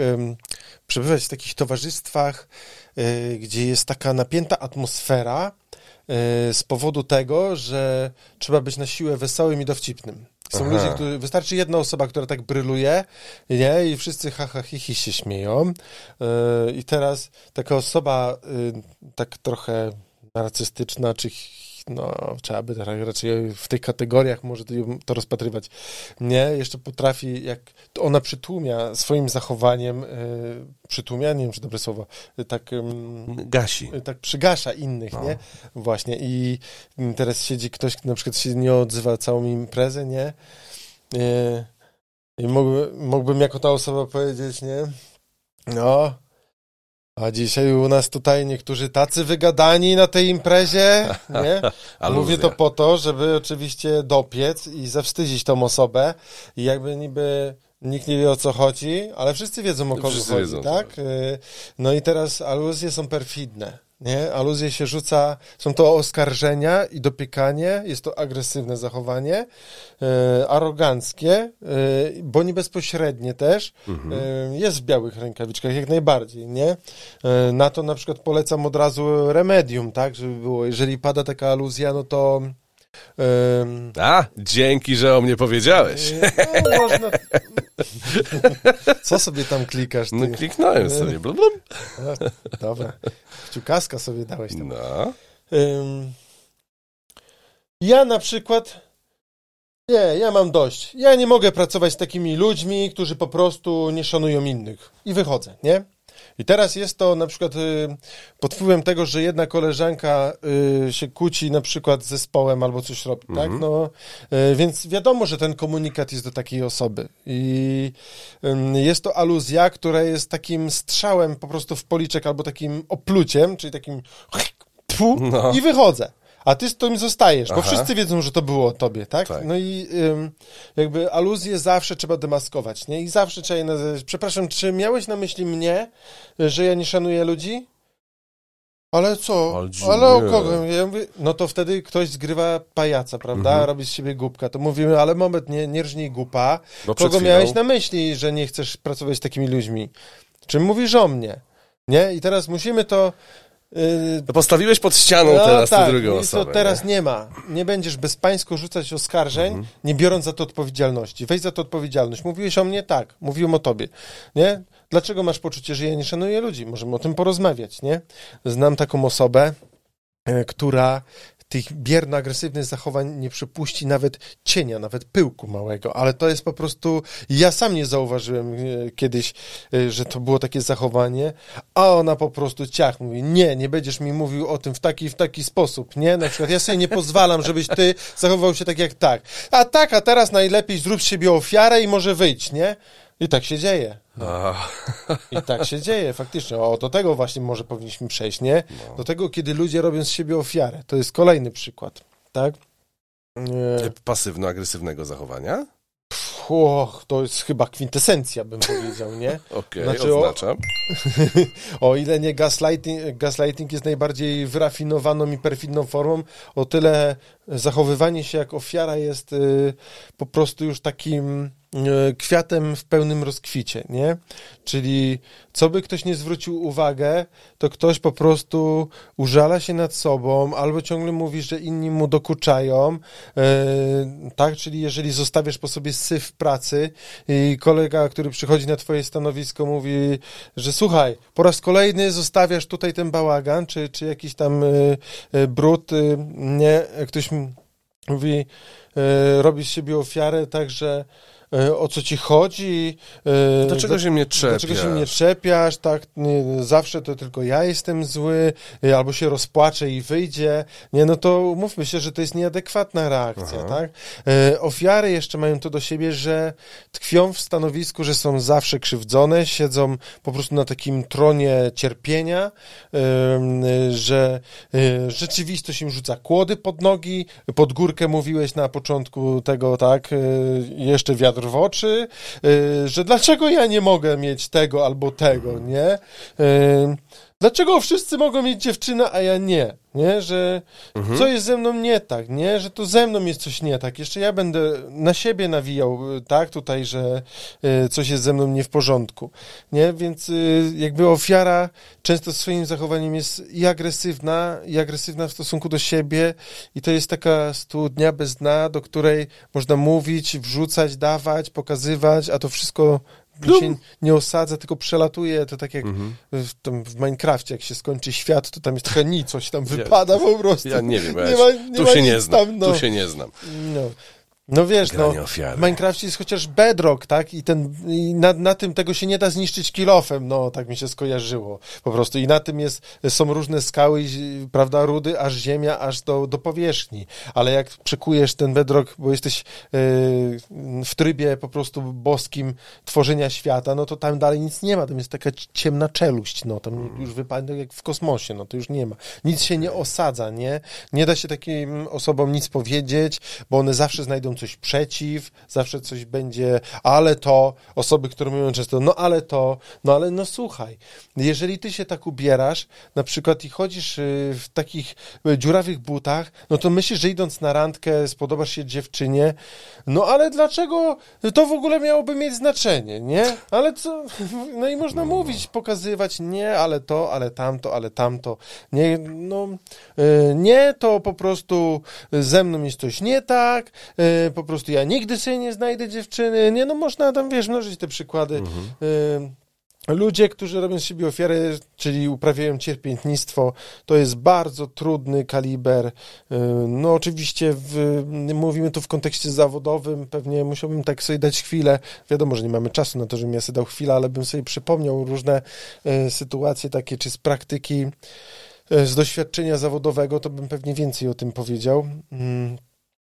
przebywać w takich towarzystwach, e, gdzie jest taka napięta atmosfera e, z powodu tego, że trzeba być na siłę wesołym i dowcipnym. Są Aha. ludzie, którzy, wystarczy jedna osoba, która tak bryluje, nie? I wszyscy ha, ha, hi, hi się śmieją. E, I teraz taka osoba y, tak trochę narcystyczna, czy no, trzeba by tak raczej w tych kategoriach może to, rozpatrywać. Nie, jeszcze potrafi, jak to ona przytłumia swoim zachowaniem, y, przytłumia, nie wiem, czy dobre słowo, y, tak, Gasi. y, tak przygasza innych, No. nie? Właśnie. I teraz siedzi ktoś, kto na przykład się nie odzywa całą imprezę, nie? I mógłby, mógłbym jako ta osoba powiedzieć, nie? No, a dzisiaj u nas tutaj niektórzy tacy wygadani na tej imprezie, nie? Mówię to po to, żeby oczywiście dopiec i zawstydzić tą osobę i jakby niby nikt nie wie o co chodzi, ale wszyscy wiedzą o kogo Wszyscy chodzi, wiedzą, tak? Y, No i teraz aluzje są perfidne, nie? Aluzje się rzuca, są to oskarżenia i dopiekanie, jest to agresywne zachowanie, y, aroganckie, y, bo nie bezpośrednie też, Mhm. y, jest w białych rękawiczkach jak najbardziej, nie? Y, Na to na przykład polecam od razu remedium, tak, żeby było, jeżeli pada taka aluzja, no to ym, A, dzięki, że o mnie powiedziałeś. no, można... Co sobie tam klikasz? Ty? No kliknąłem sobie. Blum, blum. Dobra, kciukaska sobie dałeś tam. No. Ym, ja na przykład. Nie, ja mam dość. Ja nie mogę pracować z takimi ludźmi, którzy po prostu nie szanują innych. I wychodzę, nie? I teraz jest to na przykład y, pod wpływem tego, że jedna koleżanka y, się kłóci na przykład z zespołem albo coś robi, tak? No, y, więc wiadomo, że ten komunikat jest do takiej osoby. I jest to aluzja, która jest takim strzałem po prostu w policzek albo takim opluciem, czyli takim tfu, No. i wychodzę. A ty z tym zostajesz, bo Aha. wszyscy wiedzą, że to było o tobie, tak? Tak. No i ym, jakby aluzję zawsze trzeba demaskować, nie? I zawsze trzeba je nazywać. Przepraszam, czy miałeś na myśli mnie, że ja nie szanuję ludzi? Ale co? Ale Ale o kogo? Ja mówię, no to wtedy ktoś zgrywa pajaca, prawda? Mhm. Robi z siebie głupka. To mówimy, ale moment, nie, nie rżnij głupa. Bo przed Kogo miałeś na myśli, że nie chcesz pracować z takimi ludźmi? Czym mówisz o mnie? Nie? I teraz musimy to... To postawiłeś pod ścianą teraz tę drugą osobę. to teraz nie? nie ma. Nie będziesz bezpańsko rzucać oskarżeń, Mhm. nie biorąc za to odpowiedzialności. Weź za to odpowiedzialność. Mówiłeś o mnie? Tak. Mówiłem o tobie. Nie? Dlaczego masz poczucie, że ja nie szanuję ludzi? Możemy o tym porozmawiać, nie? Znam taką osobę, e, która tych bierno-agresywnych zachowań nie przypuści nawet cienia, nawet pyłku małego, ale to jest po prostu, ja sam nie zauważyłem e, kiedyś, e, że to było takie zachowanie, a ona po prostu ciach mówi, nie, nie będziesz mi mówił o tym w taki, w taki sposób, nie? Na przykład ja sobie nie pozwalam, żebyś ty zachował się tak jak tak. A tak, a teraz najlepiej zrób z siebie ofiarę i może wyjść, nie? I tak się dzieje. A, I tak się dzieje, faktycznie. O, do tego właśnie może powinniśmy przejść, nie? Do tego, kiedy ludzie robią z siebie ofiarę. To jest kolejny przykład, tak? Nie. Pasywno-agresywnego zachowania? Och, to jest chyba kwintesencja, bym powiedział, nie? Okej, Znaczy, o- oznaczam. O ile nie gaslighting, gaslighting jest najbardziej wyrafinowaną i perfidną formą, o tyle zachowywanie się jak ofiara jest y, po prostu już takim kwiatem w pełnym rozkwicie, nie? Czyli co by ktoś nie zwrócił uwagę, to ktoś po prostu użala się nad sobą, albo ciągle mówi, że inni mu dokuczają, y, tak? Czyli jeżeli zostawiasz po sobie syf pracy i kolega, który przychodzi na twoje stanowisko mówi, że słuchaj, po raz kolejny zostawiasz tutaj ten bałagan, czy, czy jakiś tam y, brud, nie, ktoś mówi, e, robisz siebie ofiarę, także e, o co ci chodzi. e, Dlaczego się mnie czepiasz? Dlaczego się mnie czepiasz, tak, nie, zawsze to tylko ja jestem zły, e, albo się rozpłaczę i wyjdzie, nie, no to umówmy się, że to jest nieadekwatna reakcja, Aha. tak. E, ofiary jeszcze mają to do siebie, że tkwią w stanowisku, że są zawsze krzywdzone, siedzą po prostu na takim tronie cierpienia, e, że e, rzeczywistość im rzuca kłody pod nogi, pod górkę mówiłeś na początku tego, tak, e, jeszcze wiatr w oczy, e, że dlaczego ja nie mogę mieć tego albo tego, nie? Dlaczego wszyscy mogą mieć dziewczynę, a ja nie? Nie, że co jest ze mną nie tak, nie, że to ze mną jest coś nie tak. Jeszcze ja będę na siebie nawijał, y, tak, tutaj, że y, coś jest ze mną nie w porządku, nie, więc y, jakby ofiara często swoim zachowaniem jest i agresywna, i agresywna w stosunku do siebie i to jest taka studnia bez dna, do której można mówić, wrzucać, dawać, pokazywać, a to wszystko się nie osadza, tylko przelatuje, to tak jak Mhm. w, tam w Minecrafcie, jak się skończy świat, to tam jest taka nic, coś tam wypada po prostu. Ja nie wiem, ja nie ma, nie tu ma się nie znam, Tam, no. tu się nie znam. No. No wiesz, no, ofiary. w Minecrafcie jest chociaż bedrock, tak? I, ten, i na, na tym tego się nie da zniszczyć kilofem, no, tak mi się skojarzyło po prostu. I na tym jest, są różne skały, prawda, rudy, aż ziemia, aż do, do powierzchni. Ale jak przekujesz ten bedrock, bo jesteś yy, w trybie po prostu boskim tworzenia świata, no to tam dalej nic nie ma, tam jest taka ciemna czeluść, no, tam już wypadek jak w kosmosie, no, to już nie ma. Nic się nie osadza, nie? Nie da się takim osobom nic powiedzieć, bo one zawsze znajdą coś przeciw, zawsze coś będzie, ale to, osoby, które mówią często, no ale to, no ale no słuchaj, jeżeli ty się tak ubierasz, na przykład i chodzisz y, w takich y, dziurawych butach, no to myślisz, że idąc na randkę spodobasz się dziewczynie, no ale dlaczego to w ogóle miałoby mieć znaczenie, nie? Ale co, no i można mówić, pokazywać, nie, ale to, ale tamto, ale tamto, nie, no, y, nie, to po prostu ze mną jest coś nie tak, po prostu ja nigdy sobie nie znajdę dziewczyny, nie, no można tam, wiesz, mnożyć te przykłady. Y, Ludzie, którzy robią z siebie ofiary, czyli uprawiają cierpiętnictwo, to jest bardzo trudny kaliber. Y, No oczywiście w, mówimy tu w kontekście zawodowym, pewnie musiałbym tak sobie dać chwilę. Wiadomo, że nie mamy czasu na to, żebym ja sobie dał chwilę, ale bym sobie przypomniał różne y, sytuacje takie, czy z praktyki, z doświadczenia zawodowego, to bym pewnie więcej o tym powiedział.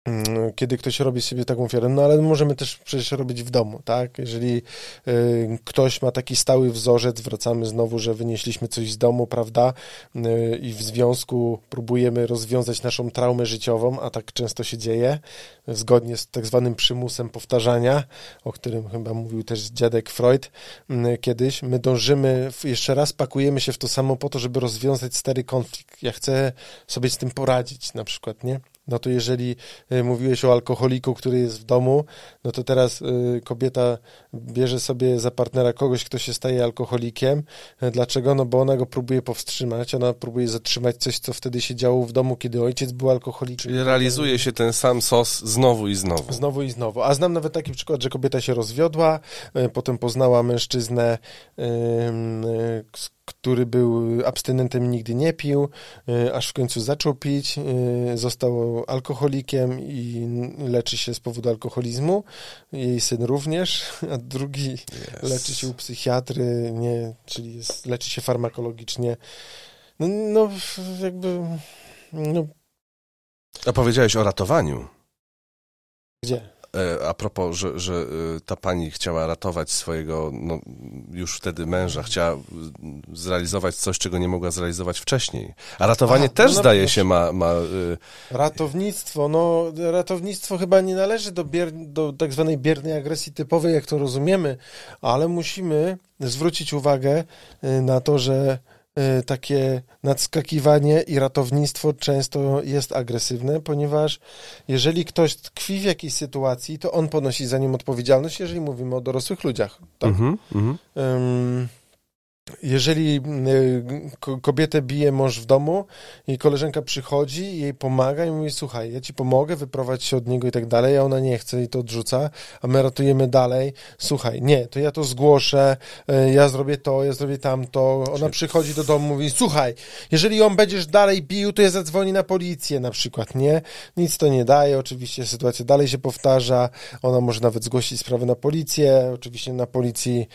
Mm, mm, Kiedy ktoś robi sobie taką ofiarę, no ale możemy też przecież robić w domu, tak? Jeżeli y, ktoś ma taki stały wzorzec, wracamy znowu, że wynieśliśmy coś z domu, prawda? Y, I w związku próbujemy rozwiązać naszą traumę życiową, a tak często się dzieje, zgodnie z tak zwanym przymusem powtarzania, o którym chyba mówił też dziadek Freud y, kiedyś. My dążymy, jeszcze raz pakujemy się w to samo po to, żeby rozwiązać stary konflikt. Ja chcę sobie z tym poradzić, na przykład, nie? No to jeżeli y, mówiłeś o alkoholiku, który jest w domu, no to teraz y, kobieta bierze sobie za partnera kogoś, kto się staje alkoholikiem. E, Dlaczego? No bo ona go próbuje powstrzymać, ona próbuje zatrzymać coś, co wtedy się działo w domu, kiedy ojciec był alkoholikiem. Czyli realizuje się ten sam sos znowu i znowu. Znowu i znowu. A znam nawet taki przykład, że kobieta się rozwiodła, potem poznała mężczyznę, który był abstynentem nigdy nie pił, e, aż w końcu zaczął pić, e, został alkoholikiem i leczy się z powodu alkoholizmu. Jej syn również, a drugi leczy się u psychiatry, nie, czyli jest, leczy się farmakologicznie. No, no jakby, no A powiedziałeś o ratowaniu. gdzie? E, A propos, że, że e, ta pani chciała ratować swojego, no, już wtedy męża, chciała e, zrealizować coś, czego nie mogła zrealizować wcześniej. A ratowanie Aha, też, no, zdaje się, ma, ma e, Ratownictwo, no ratownictwo chyba nie należy do, bier, do tak zwanej biernej agresji typowej, jak to rozumiemy, ale musimy zwrócić uwagę na to, że takie nadskakiwanie i ratownictwo często jest agresywne, ponieważ jeżeli ktoś tkwi w jakiejś sytuacji, to on ponosi za nią odpowiedzialność, jeżeli mówimy o dorosłych ludziach. Tak? mhm, mhm. Ym, jeżeli y, ko- kobietę bije mąż w domu i koleżanka przychodzi i jej pomaga i mówi, słuchaj, ja ci pomogę, wyprowadź się od niego i tak dalej, a ona nie chce i to odrzuca, a my ratujemy dalej, słuchaj, nie, to ja to zgłoszę, y, ja zrobię to, ja zrobię tamto, ona przychodzi do domu, mówi, słuchaj, jeżeli ją będziesz dalej bił, to ja zadzwonię na policję. Na przykład, nie? Nic to nie daje, oczywiście sytuacja dalej się powtarza, ona może nawet zgłosić sprawę na policję, oczywiście na policji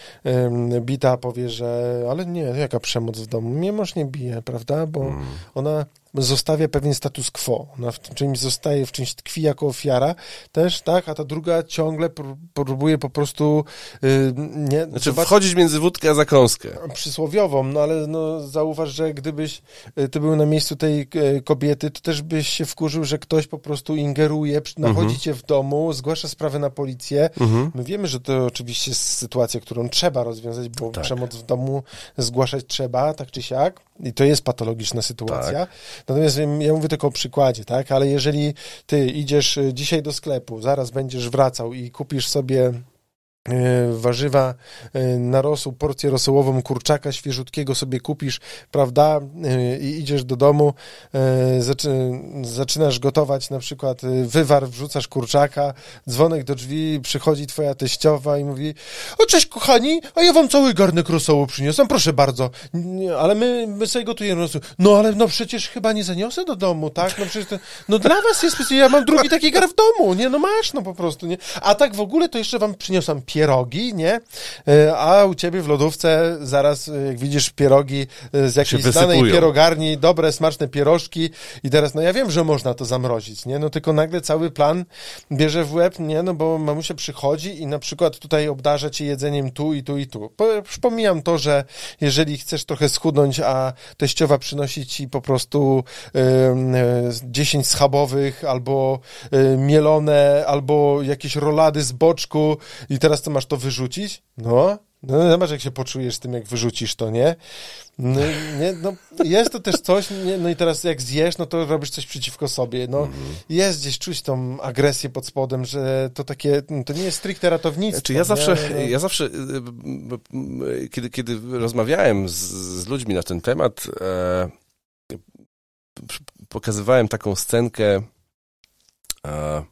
bita powie, że ale nie, jaka przemoc w domu, mnie mąż nie bije, prawda, bo Mm. ona zostawia pewien status quo, ona w czymś zostaje, w czymś tkwi jako ofiara też, tak, a ta druga ciągle pró- próbuje po prostu y, nie, Znaczy zobacz- wchodzić między wódkę a zakąskę. przysłowiową, no ale no, zauważ, że gdybyś y, ty był na miejscu tej e, kobiety, to też byś się wkurzył, że ktoś po prostu ingeruje, przy- nachodzi cię w domu, zgłasza sprawę na policję. Mhm. My wiemy, że to oczywiście jest sytuacja, którą trzeba rozwiązać, bo Tak. przemoc w domu zgłaszać trzeba, tak czy siak. I to jest patologiczna sytuacja. Tak. Natomiast ja- mówię tylko o przykładzie, tak? Ale jeżeli ty idziesz y, dzisiaj do sklepu, zaraz będziesz wracał i kupisz sobie warzywa y, na rosół, porcję rosołową kurczaka świeżutkiego sobie kupisz, prawda, y, i idziesz do domu, zaczy, zaczynasz gotować na przykład wywar, wrzucasz kurczaka, dzwonek do drzwi, przychodzi twoja teściowa i mówi, o cześć kochani, a ja wam cały garnek rosołu przyniosłem, proszę bardzo, ale my, my sobie gotujemy rosół. No ale no przecież chyba nie zaniosę do domu, tak? No przecież to, no dla was jest ja mam drugi taki gar w domu, nie? No masz, no po prostu, nie? A tak w ogóle to jeszcze wam przyniosłam pierogi, nie? E, A u ciebie w lodówce zaraz, e, jak widzisz pierogi e, z jakiejś znanej pierogarni, dobre, smaczne pierożki i teraz, no ja wiem, że można to zamrozić, nie? No tylko nagle cały plan bierze w łeb, nie? No bo mamusia przychodzi i na przykład tutaj obdarza cię jedzeniem tu i tu i tu. Po, już pomijam to, że jeżeli chcesz trochę schudnąć, a teściowa przynosi ci po prostu e, 10 schabowych albo e, mielone, albo jakieś rolady z boczku i teraz to masz to wyrzucić? No, no zobacz jak się poczujesz z tym, jak wyrzucisz to, nie? No, nie, no jest to też coś, nie, no i teraz jak zjesz, no to robisz coś przeciwko sobie, no jest gdzieś czuć tą agresję pod spodem, że to takie, to nie jest stricte ratownictwo. Znaczy ja zawsze, No, no. ja zawsze, y, y, y, kiedy, kiedy rozmawiałem z, z ludźmi na ten temat, e, pokazywałem taką scenkę, e,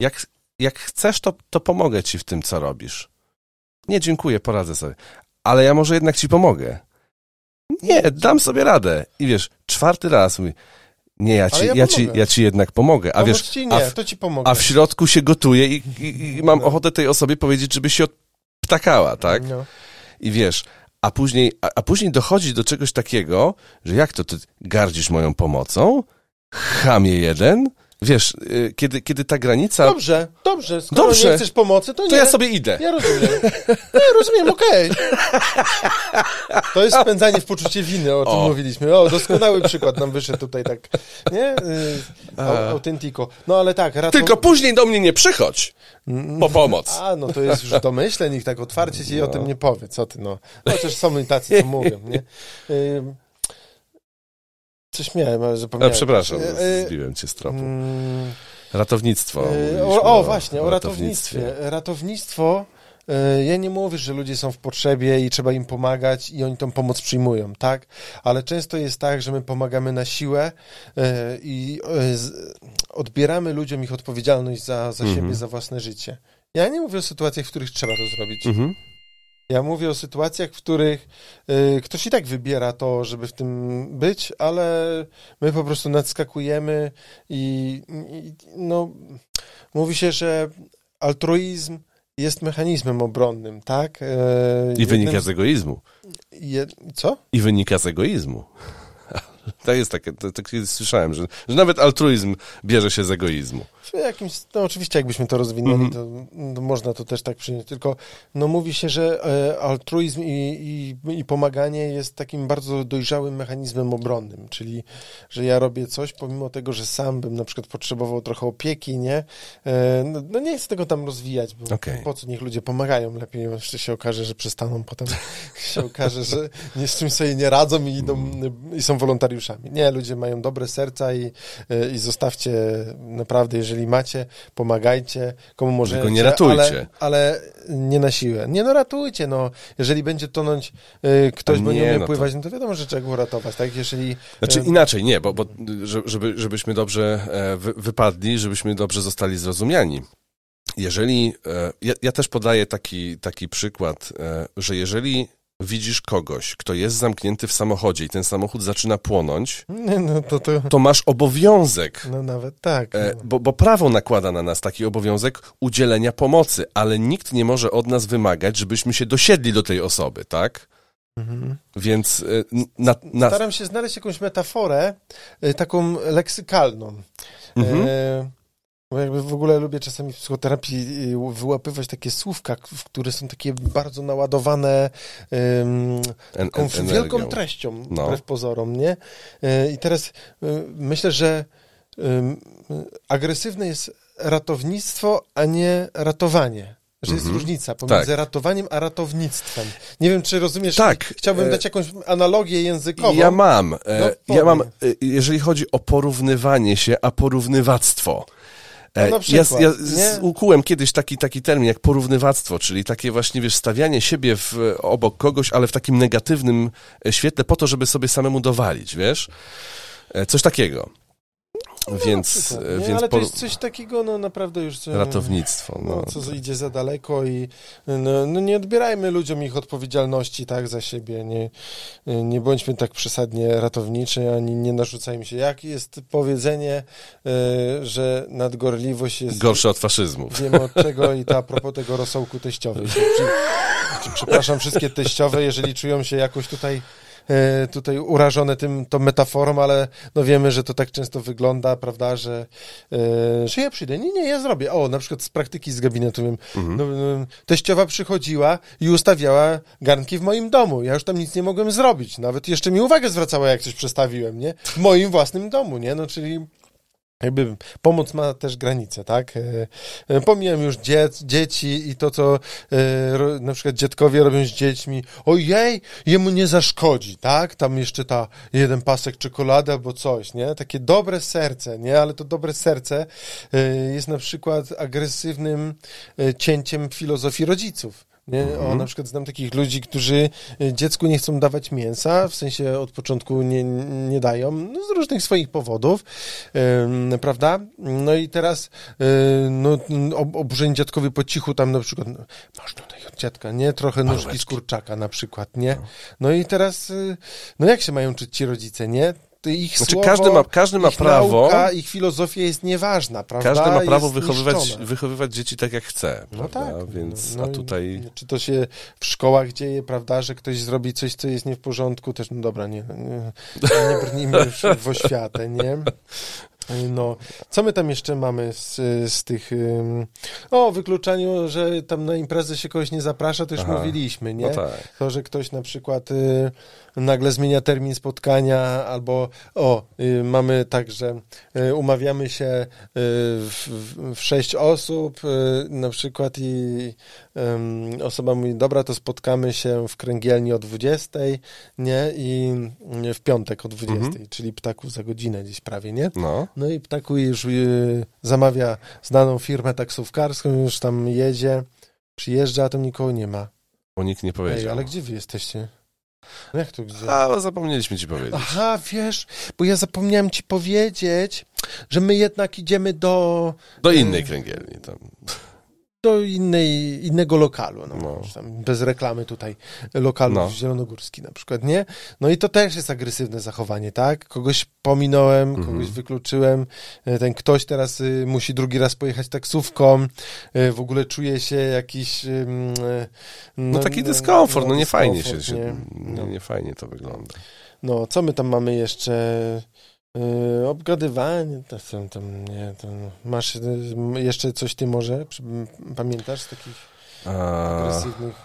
jak, jak chcesz, to, to pomogę ci w tym, co robisz. Nie, dziękuję, poradzę sobie. Ale ja może jednak ci pomogę. Nie, dam sobie radę. I wiesz, czwarty raz mówi, nie, ja ci, ja ja, ci, ja ci jednak pomogę. A wiesz, ci a nie, w, to ci pomogę. a w środku się gotuje i, i, i mam No. ochotę tej osobie powiedzieć, żeby się odptakała, tak? No. I wiesz, a później, a, a później dochodzi do czegoś takiego, że jak to, ty gardzisz moją pomocą? Chamie jeden? Wiesz, y, kiedy, kiedy ta granica, Dobrze, dobrze, skoro Dobrze. nie chcesz pomocy, to nie. to ja sobie idę. Ja rozumiem. Ja rozumiem, okej. To jest spędzanie w poczucie winy, o czym O. mówiliśmy. O, doskonały przykład nam wyszedł tutaj tak, nie? Y, au- Autentico. No ale tak. Tylko później do mnie nie przychodź po pomoc. A, no to jest już domyśleń, ich tak otwarcie ci o tym nie powie, co ty, no. Chociaż są i tacy, co mówią, nie? Coś miałem, ale A, zapomniałem. przepraszam, Y, y, zbiłem cię z tropu. mm, Ratownictwo. E, O, o właśnie, o ratownictwie. ratownictwie. Ratownictwo, e, ja nie mówię, że ludzie są w potrzebie i trzeba im pomagać i oni tą pomoc przyjmują, tak? Ale często jest tak, że my pomagamy na siłę e, i e, odbieramy ludziom ich odpowiedzialność za, za Mhm. siebie, za własne życie. Ja nie mówię o sytuacjach, w których trzeba to zrobić. Mhm. Ja mówię o sytuacjach, w których y, ktoś i tak wybiera to, żeby w tym być, ale my po prostu nadskakujemy i, i no, mówi się, że altruizm jest mechanizmem obronnym, tak? E, I wynika z egoizmu. Jed... Co? I wynika z egoizmu. To jest takie, to, to kiedyś słyszałem, że, że nawet altruizm bierze się z egoizmu. Jakimś, no oczywiście jakbyśmy to rozwinęli, Mhm. to, to można to też tak przyjąć, tylko no mówi się, że e, altruizm i, i, i pomaganie jest takim bardzo dojrzałym mechanizmem obronnym, czyli, że ja robię coś, pomimo tego, że sam bym na przykład potrzebował trochę opieki, nie? E, no, no nie chcę tego tam rozwijać, bo Okej. po co niech ludzie pomagają, lepiej jeszcze się okaże, że przestaną, potem się okaże, że nie z czymś sobie nie radzą i, idą, i są wolontariuszami. Rzeczami. Nie, ludzie mają dobre serca i, y, i zostawcie naprawdę, jeżeli macie, pomagajcie, komu możecie. Tylko nie ratujcie. Ale, ale nie na siłę. Nie no, ratujcie, no. Jeżeli będzie tonąć y, ktoś, bo nie umie no to- pływać, no to wiadomo, że trzeba go ratować, tak? Jeżeli... Znaczy y, inaczej, nie, bo, bo że- żeby, żebyśmy dobrze e, wy, wypadli, żebyśmy dobrze zostali zrozumiani. Jeżeli, e, ja, ja też podaję taki, taki przykład, e, że jeżeli widzisz kogoś, kto jest zamknięty w samochodzie i ten samochód zaczyna płonąć, no to, to to masz obowiązek, no nawet tak. e, no. bo, bo prawo nakłada na nas taki obowiązek udzielenia pomocy, ale nikt nie może od nas wymagać, żebyśmy się dosiedli do tej osoby, tak? Mhm. Więc e, na, na, Staram się znaleźć jakąś metaforę, y, taką leksykalną. Mhm. E, bo jakby w ogóle lubię czasami w psychoterapii y, wyłapywać takie słówka, które są takie bardzo naładowane en, taką en, wielką treścią, No. wbrew pozorom, nie? E, I teraz y, myślę, że y, agresywne jest ratownictwo, a nie ratowanie. Że jest Mhm. różnica pomiędzy Tak. ratowaniem a ratownictwem. Nie wiem, czy rozumiesz. Tak. Chciałbym E, dać jakąś analogię językową. Ja mam. No, E, powiedz. ja mam, e, jeżeli chodzi o porównywanie się, a porównywactwo. E, No ja, przykład, ja z- ukułem kiedyś taki, taki termin jak porównywactwo, czyli takie właśnie, wiesz, stawianie siebie w, obok kogoś, ale w takim negatywnym e, świetle po to, żeby sobie samemu dowalić, wiesz? E, Coś takiego. Więc, No, Na przykład, e, więc Ale to por- jest coś takiego, no naprawdę już... ratownictwo. No, No. co idzie za daleko i no, no nie odbierajmy ludziom ich odpowiedzialności tak za siebie, nie, nie bądźmy tak przesadnie ratowniczy, ani nie narzucajmy się. Jak jest powiedzenie, e, że nadgorliwość jest... Gorsze od faszyzmu. Wiemy od czego i to a propos tego rosołku czy- przepraszam wszystkie teściowe, jeżeli czują się jakoś tutaj tutaj urażone tym, tą metaforą, ale no wiemy, że to tak często wygląda, prawda, że, e, że ja przyjdę. Nie, nie, ja zrobię. O, na przykład z praktyki z gabinetu wiem, Mhm. no, no, teściowa przychodziła i ustawiała garnki w moim domu. Ja już tam nic nie mogłem zrobić. Nawet jeszcze mi uwagę zwracała, jak coś przestawiłem, nie? W moim własnym domu, nie? No, czyli jakby pomoc ma też granice, tak? E, e, Pomijam już dziec, dzieci i to, co e, na przykład dziadkowie robią z dziećmi. Ojej, jemu nie zaszkodzi, tak? Tam jeszcze ta jeden pasek czekolady albo coś, nie? Takie dobre serce, nie? Ale to dobre serce jest na przykład agresywnym cięciem filozofii rodziców. Nie? O, na przykład znam takich ludzi, którzy y, dziecku nie chcą dawać mięsa, w sensie od początku nie, nie dają, no, z różnych swoich powodów, ym, prawda? No i teraz y, no, ob, oburzeni dziadkowie po cichu tam na przykład, no, masz tutaj od dziadka, nie? Trochę nóżki z kurczaka na przykład, nie? No i teraz, y, no jak się mają czuć ci rodzice, nie? Ich Znaczy, słowo, każdy ma- każdy ma ich prawo- Nauka, ich filozofia jest nieważna, prawda? Każdy ma prawo Jest wychowywać, wychowywać dzieci tak, jak chce. No prawda? tak. Więc, no, a i- tutaj... Czy to się w szkołach dzieje, prawda, że ktoś zrobi coś, co jest nie w porządku, też, no dobra, nie, nie, nie brnijmy już w oświatę, nie? No, co my tam jeszcze mamy z, z tych... O, wykluczaniu, że tam na imprezę się kogoś nie zaprasza, to już Aha. mówiliśmy, nie? No tak. To, że ktoś na przykład y, nagle zmienia termin spotkania, albo o, y, mamy tak, że y, umawiamy się w, w, sześć osób na przykład i osoba mówi, dobra, to spotkamy się w kręgielni o 20, nie? I y, w piątek o 20, Mhm. czyli ptaku za godzinę gdzieś prawie, nie? No. No i ptaku już y, zamawia znaną firmę taksówkarską, już tam jedzie, przyjeżdża, a tam nikogo nie ma. Bo nikt nie powiedział. Ej, ale gdzie wy jesteście? No jak to gdzie? A, zapomnieliśmy ci powiedzieć. Aha, wiesz, bo ja zapomniałem ci powiedzieć, że my jednak idziemy do, Do innej kręgielni. Tam. Do innej, innego lokalu. No, No. bez reklamy tutaj lokalu No. zielonogórski na przykład, nie? No i to też jest agresywne zachowanie, tak? Kogoś pominąłem, Mhm. kogoś wykluczyłem, e, ten ktoś teraz y, musi drugi raz pojechać taksówką, y, w ogóle czuje się jakiś... ym, y, No taki dyskomfort, no nie fajnie się, się nie? nie, No. nie fajnie to wygląda. No, co my tam mamy jeszcze? Yy, obgadywanie, to są tam, nie, to masz yy, jeszcze coś ty może, pamiętasz z takich A, agresywnych...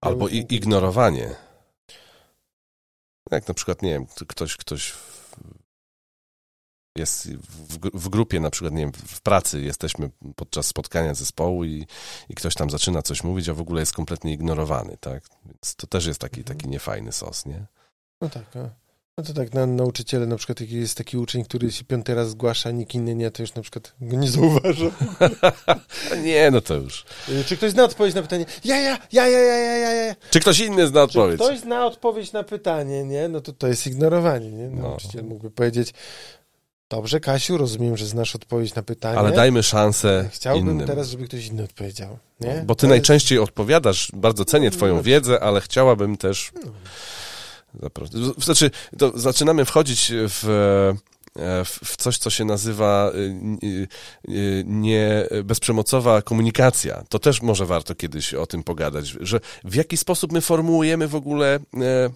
albo i, ignorowanie. Jak na przykład, nie wiem, ktoś, ktoś w- jest w, w grupie, na przykład, nie wiem, w pracy jesteśmy podczas spotkania zespołu i, i ktoś tam zaczyna coś mówić, a w ogóle jest kompletnie ignorowany, tak? Więc to też jest taki, taki niefajny sos, nie? No tak, a. No to tak, na, nauczyciele, na przykład jak jest taki uczeń, który się piąty raz zgłasza, nikt inny nie, to już na przykład go nie zauważa. Nie, no to już. Y, Czy ktoś zna odpowiedź na pytanie? Ja, ja, ja, ja, ja, ja, ja. Czy ktoś inny zna Czy odpowiedź? ktoś zna odpowiedź na pytanie, nie? No to to jest ignorowanie, nie? No. Nauczyciel mógłby powiedzieć, dobrze, Kasiu, rozumiem, że znasz odpowiedź na pytanie. Ale dajmy szansę Chciałbym innym. teraz, żeby ktoś inny odpowiedział, nie? Bo ty To jest- najczęściej odpowiadasz, bardzo cenię twoją No. wiedzę, ale chciałabym też... Zapro- Znaczy, to zaczynamy wchodzić w, e, w, w coś, co się nazywa y, y, y, nie bezprzemocowa komunikacja. To też może warto kiedyś o tym pogadać, że w jaki sposób my formułujemy w ogóle e,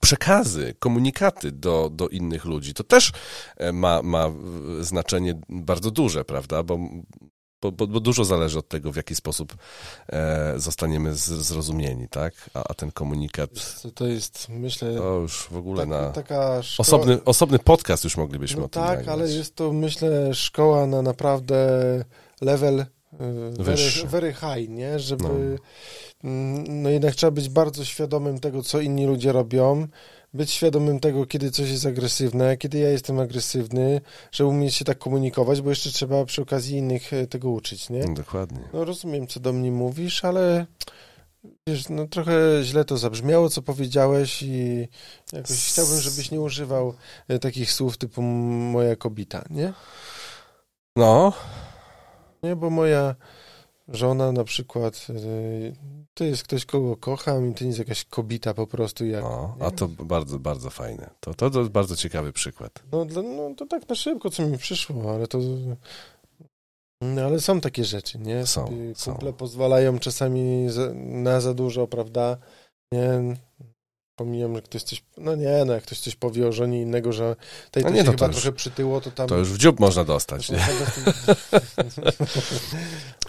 przekazy, komunikaty do, do innych ludzi. To też e, ma, ma znaczenie bardzo duże, prawda? Bo, bo, bo, bo dużo zależy od tego, w jaki sposób e, zostaniemy z, zrozumieni, tak? A, a ten komunikat To, to jest, myślę, to już w ogóle tak, na taka szkoła... osobny, osobny podcast już moglibyśmy No o tym tak, nagrać. ale jest to, myślę, szkoła na naprawdę level very, Wyższy. very high, nie? Żeby... No. mm, No jednak trzeba być bardzo świadomym tego, co inni ludzie robią, być świadomym tego, kiedy coś jest agresywne, kiedy ja jestem agresywny, żeby umieć się tak komunikować, bo jeszcze trzeba przy okazji innych e, tego uczyć, nie? No, Dokładnie. No rozumiem, co do mnie mówisz, ale wiesz, no trochę źle to zabrzmiało, co powiedziałeś i jakoś chciałbym, żebyś nie używał e, takich słów typu moja kobita, nie? No, Nie, bo moja żona na przykład e, to jest ktoś, kogo kocham i to nie jest jakaś kobita po prostu jak... nie? a to bardzo, bardzo fajne. To, to, to jest bardzo ciekawy przykład. No, no to tak na szybko, co mi przyszło, ale to... No, ale są takie rzeczy, nie? Są, Sobie są. Kumple pozwalają czasami za, na za dużo, prawda? Nie... Pomijam, że ktoś coś... No nie, no jak ktoś coś powie o żonie innego, że tej No to nie, no to chyba już- trochę przytyło, to tam... To już w dziób można dostać. Nie?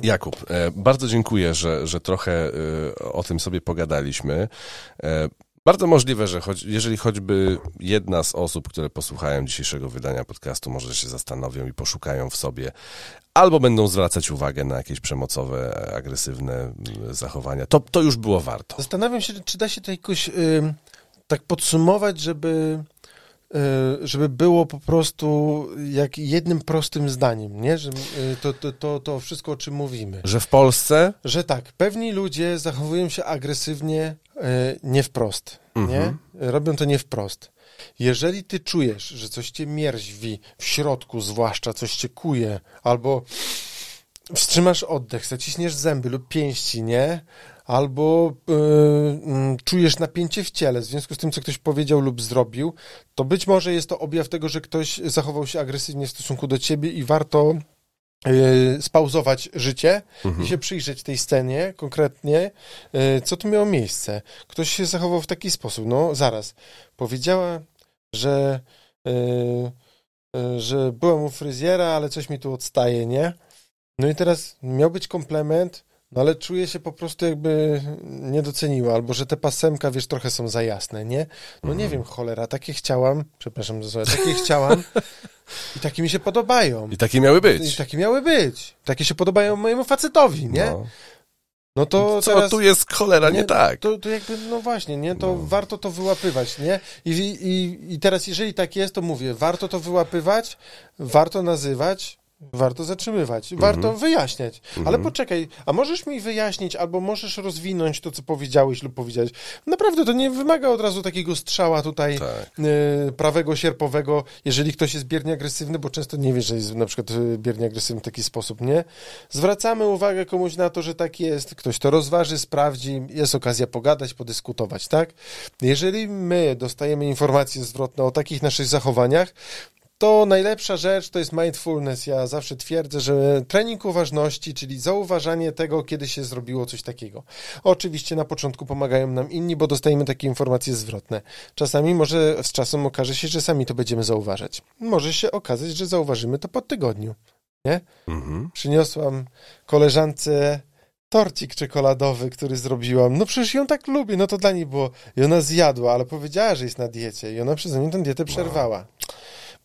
Jakub, e, bardzo dziękuję, że, że trochę e, o tym sobie pogadaliśmy. Bardzo możliwe, że choć, jeżeli choćby jedna z osób, które posłuchają dzisiejszego wydania podcastu, może się zastanowią i poszukają w sobie, albo będą zwracać uwagę na jakieś przemocowe, agresywne mm, zachowania, to, to już było warto. Zastanawiam się, czy da się to jakoś ym, tak podsumować, żeby, y, żeby było po prostu jak jednym prostym zdaniem, nie? Że y, to, to, to, to wszystko, o czym mówimy. Że w Polsce Że tak, pewni ludzie zachowują się agresywnie nie wprost, Mhm. nie? Robią to nie wprost. Jeżeli ty czujesz, że coś cię mierzwi w środku, zwłaszcza coś cię kuje, albo wstrzymasz oddech, zaciśniesz zęby lub pięści, nie? Albo y, mm, czujesz napięcie w ciele w związku z tym, co ktoś powiedział lub zrobił, to być może jest to objaw tego, że ktoś zachował się agresywnie w stosunku do ciebie i warto y, spauzować życie i się przyjrzeć tej scenie konkretnie, y, co tu miało miejsce. Ktoś się zachował w taki sposób. No, zaraz. Powiedziała, że, y, że byłam u fryzjera, ale coś mi tu odstaje, nie? No i teraz miał być komplement, no ale czuję się po prostu jakby nie doceniła, albo że te pasemka, wiesz, trochę są za jasne, nie? No nie wiem, cholera, takie chciałam, przepraszam za słowo, takie chciałam i takie mi się podobają. i takie miały I być. takie miały być. Takie się podobają mojemu facetowi, nie? No, No. to Co teraz... tu jest cholera nie, tak? To, to jakby, no właśnie, nie? To No. warto to wyłapywać, nie? I, i, I teraz, jeżeli tak jest, to mówię, warto to wyłapywać, warto nazywać, warto zatrzymywać, warto wyjaśniać. Ale poczekaj, a możesz mi wyjaśnić, albo możesz rozwinąć to, co powiedziałeś lub powiedziałeś. Naprawdę, to nie wymaga od razu takiego strzała tutaj Tak. y, prawego, sierpowego, jeżeli ktoś jest biernie agresywny, bo często nie wiesz, że jest na przykład y, biernie agresywny w taki sposób, nie? Zwracamy uwagę komuś na to, że tak jest, ktoś to rozważy, sprawdzi, jest okazja pogadać, podyskutować, tak? Jeżeli my dostajemy informacje zwrotne o takich naszych zachowaniach, to najlepsza rzecz to jest mindfulness. Ja zawsze twierdzę, że trening uważności, czyli zauważanie tego, kiedy się zrobiło coś takiego. Oczywiście na początku pomagają nam inni, bo dostajemy takie informacje zwrotne. Czasami może z czasem okaże się, że sami to będziemy zauważać. Może się okazać, że zauważymy to po tygodniu. Nie? Mhm. Przyniosłam koleżance torcik czekoladowy, który zrobiłam. No przecież ją tak lubię, no to dla niej było. I ona zjadła, ale powiedziała, że jest na diecie. I ona przez mnie tę dietę przerwała.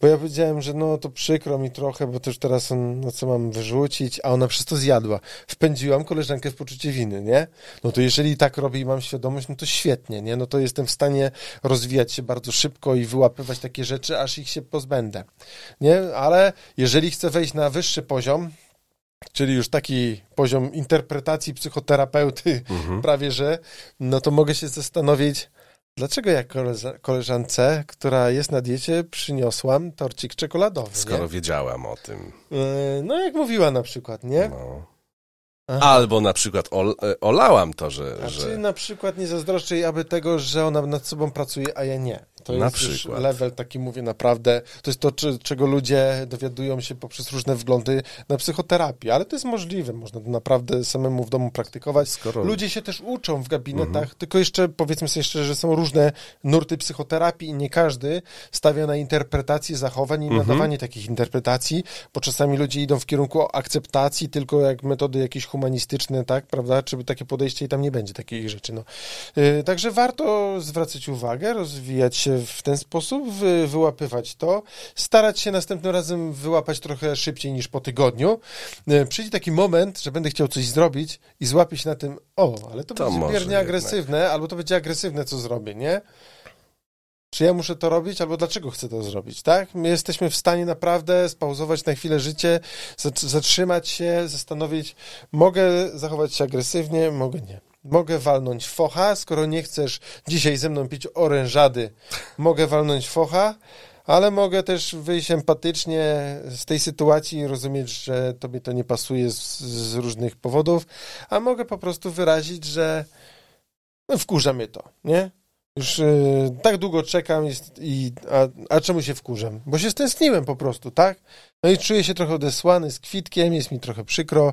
Bo ja powiedziałem, że no to przykro mi trochę, bo już teraz on, no co mam wyrzucić, a ona przez to zjadła. Wpędziłam koleżankę w poczucie winy, nie? No to jeżeli tak robię i mam świadomość, no to świetnie, nie? No to jestem w stanie rozwijać się bardzo szybko i wyłapywać takie rzeczy, aż ich się pozbędę, nie? Ale jeżeli chcę wejść na wyższy poziom, czyli już taki poziom interpretacji psychoterapeuty Mhm. prawie, że, no to mogę się zastanowić, dlaczego ja koleża- koleżance, która jest na diecie, przyniosłam torcik czekoladowy, Skoro nie? wiedziałam o tym. Yy, No jak mówiła na przykład, nie? No. Aha. Albo na przykład ol, e, olałam to, że... A że... czy na przykład nie zazdroszczę jej aby tego, że ona nad sobą pracuje, a ja nie. To Na jest przykład. level taki, mówię naprawdę, to jest to, czy, czego ludzie dowiadują się poprzez różne wglądy na psychoterapię, ale to jest możliwe, można to naprawdę samemu w domu praktykować. Skoro... Ludzie się też uczą w gabinetach, Mhm. tylko jeszcze powiedzmy sobie szczerze, że są różne nurty psychoterapii i nie każdy stawia na interpretację zachowań i Mhm. nadawanie takich interpretacji, bo czasami ludzie idą w kierunku akceptacji, tylko jak metody jakieś humanistyczne, tak, prawda, czy takie podejście i tam nie będzie takich rzeczy, no. Yy, Także warto zwracać uwagę, rozwijać się w ten sposób, wy, wyłapywać to, starać się następnym razem wyłapać trochę szybciej niż po tygodniu. Yy, Przyjdzie taki moment, że będę chciał coś zrobić i złapię się na tym, o, ale to, To będzie biernie jednak. agresywne, albo to będzie agresywne, co zrobię, nie? Czy ja muszę to robić, albo dlaczego chcę to zrobić, tak? My jesteśmy w stanie naprawdę spauzować na chwilę życie, zatr- zatrzymać się, zastanowić, mogę zachować się agresywnie, mogę nie. Mogę walnąć focha, skoro nie chcesz dzisiaj ze mną pić orężady, mogę walnąć focha, ale mogę też wyjść empatycznie z tej sytuacji i rozumieć, że tobie to nie pasuje z, z różnych powodów, a mogę po prostu wyrazić, że no, wkurza mnie to, nie? Już y, tak długo czekam jest, i, a, a czemu się wkurzam? Bo się stęskniłem po prostu, tak? No i czuję się trochę odesłany z kwitkiem, jest mi trochę przykro.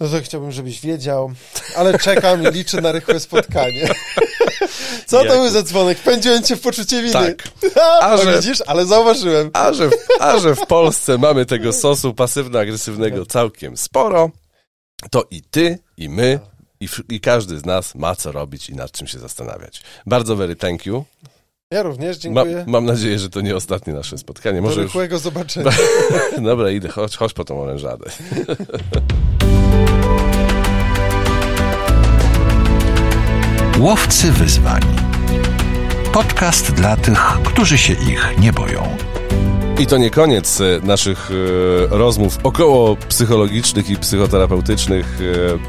No to chciałbym, żebyś wiedział, ale czekam i liczę na rychłe spotkanie. Co to był za dzwonek? Pędziłem cię w poczucie winy. Tak. A, A że- widzisz? Ale zauważyłem. A że, a że w Polsce mamy tego sosu pasywno-agresywnego całkiem sporo, to i ty, i my, i, w- i każdy z nas ma co robić i nad czym się zastanawiać. Bardzo very thank you. Ja również Ma, dziękuję. mam nadzieję, że to nie ostatnie nasze spotkanie. Do Może już... rychłego zobaczenia. Dobra, idę, chodź, chodź po tą orężadę. Łowcy wyzwań. Podcast dla tych, którzy się ich nie boją. I to nie koniec e, naszych e, rozmów około psychologicznych i psychoterapeutycznych.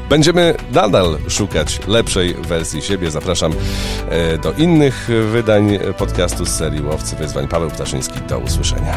E, Będziemy nadal szukać lepszej wersji siebie. Zapraszam do innych wydań podcastu z serii Łowcy Wyzwań. Paweł Ptaszyński, do usłyszenia.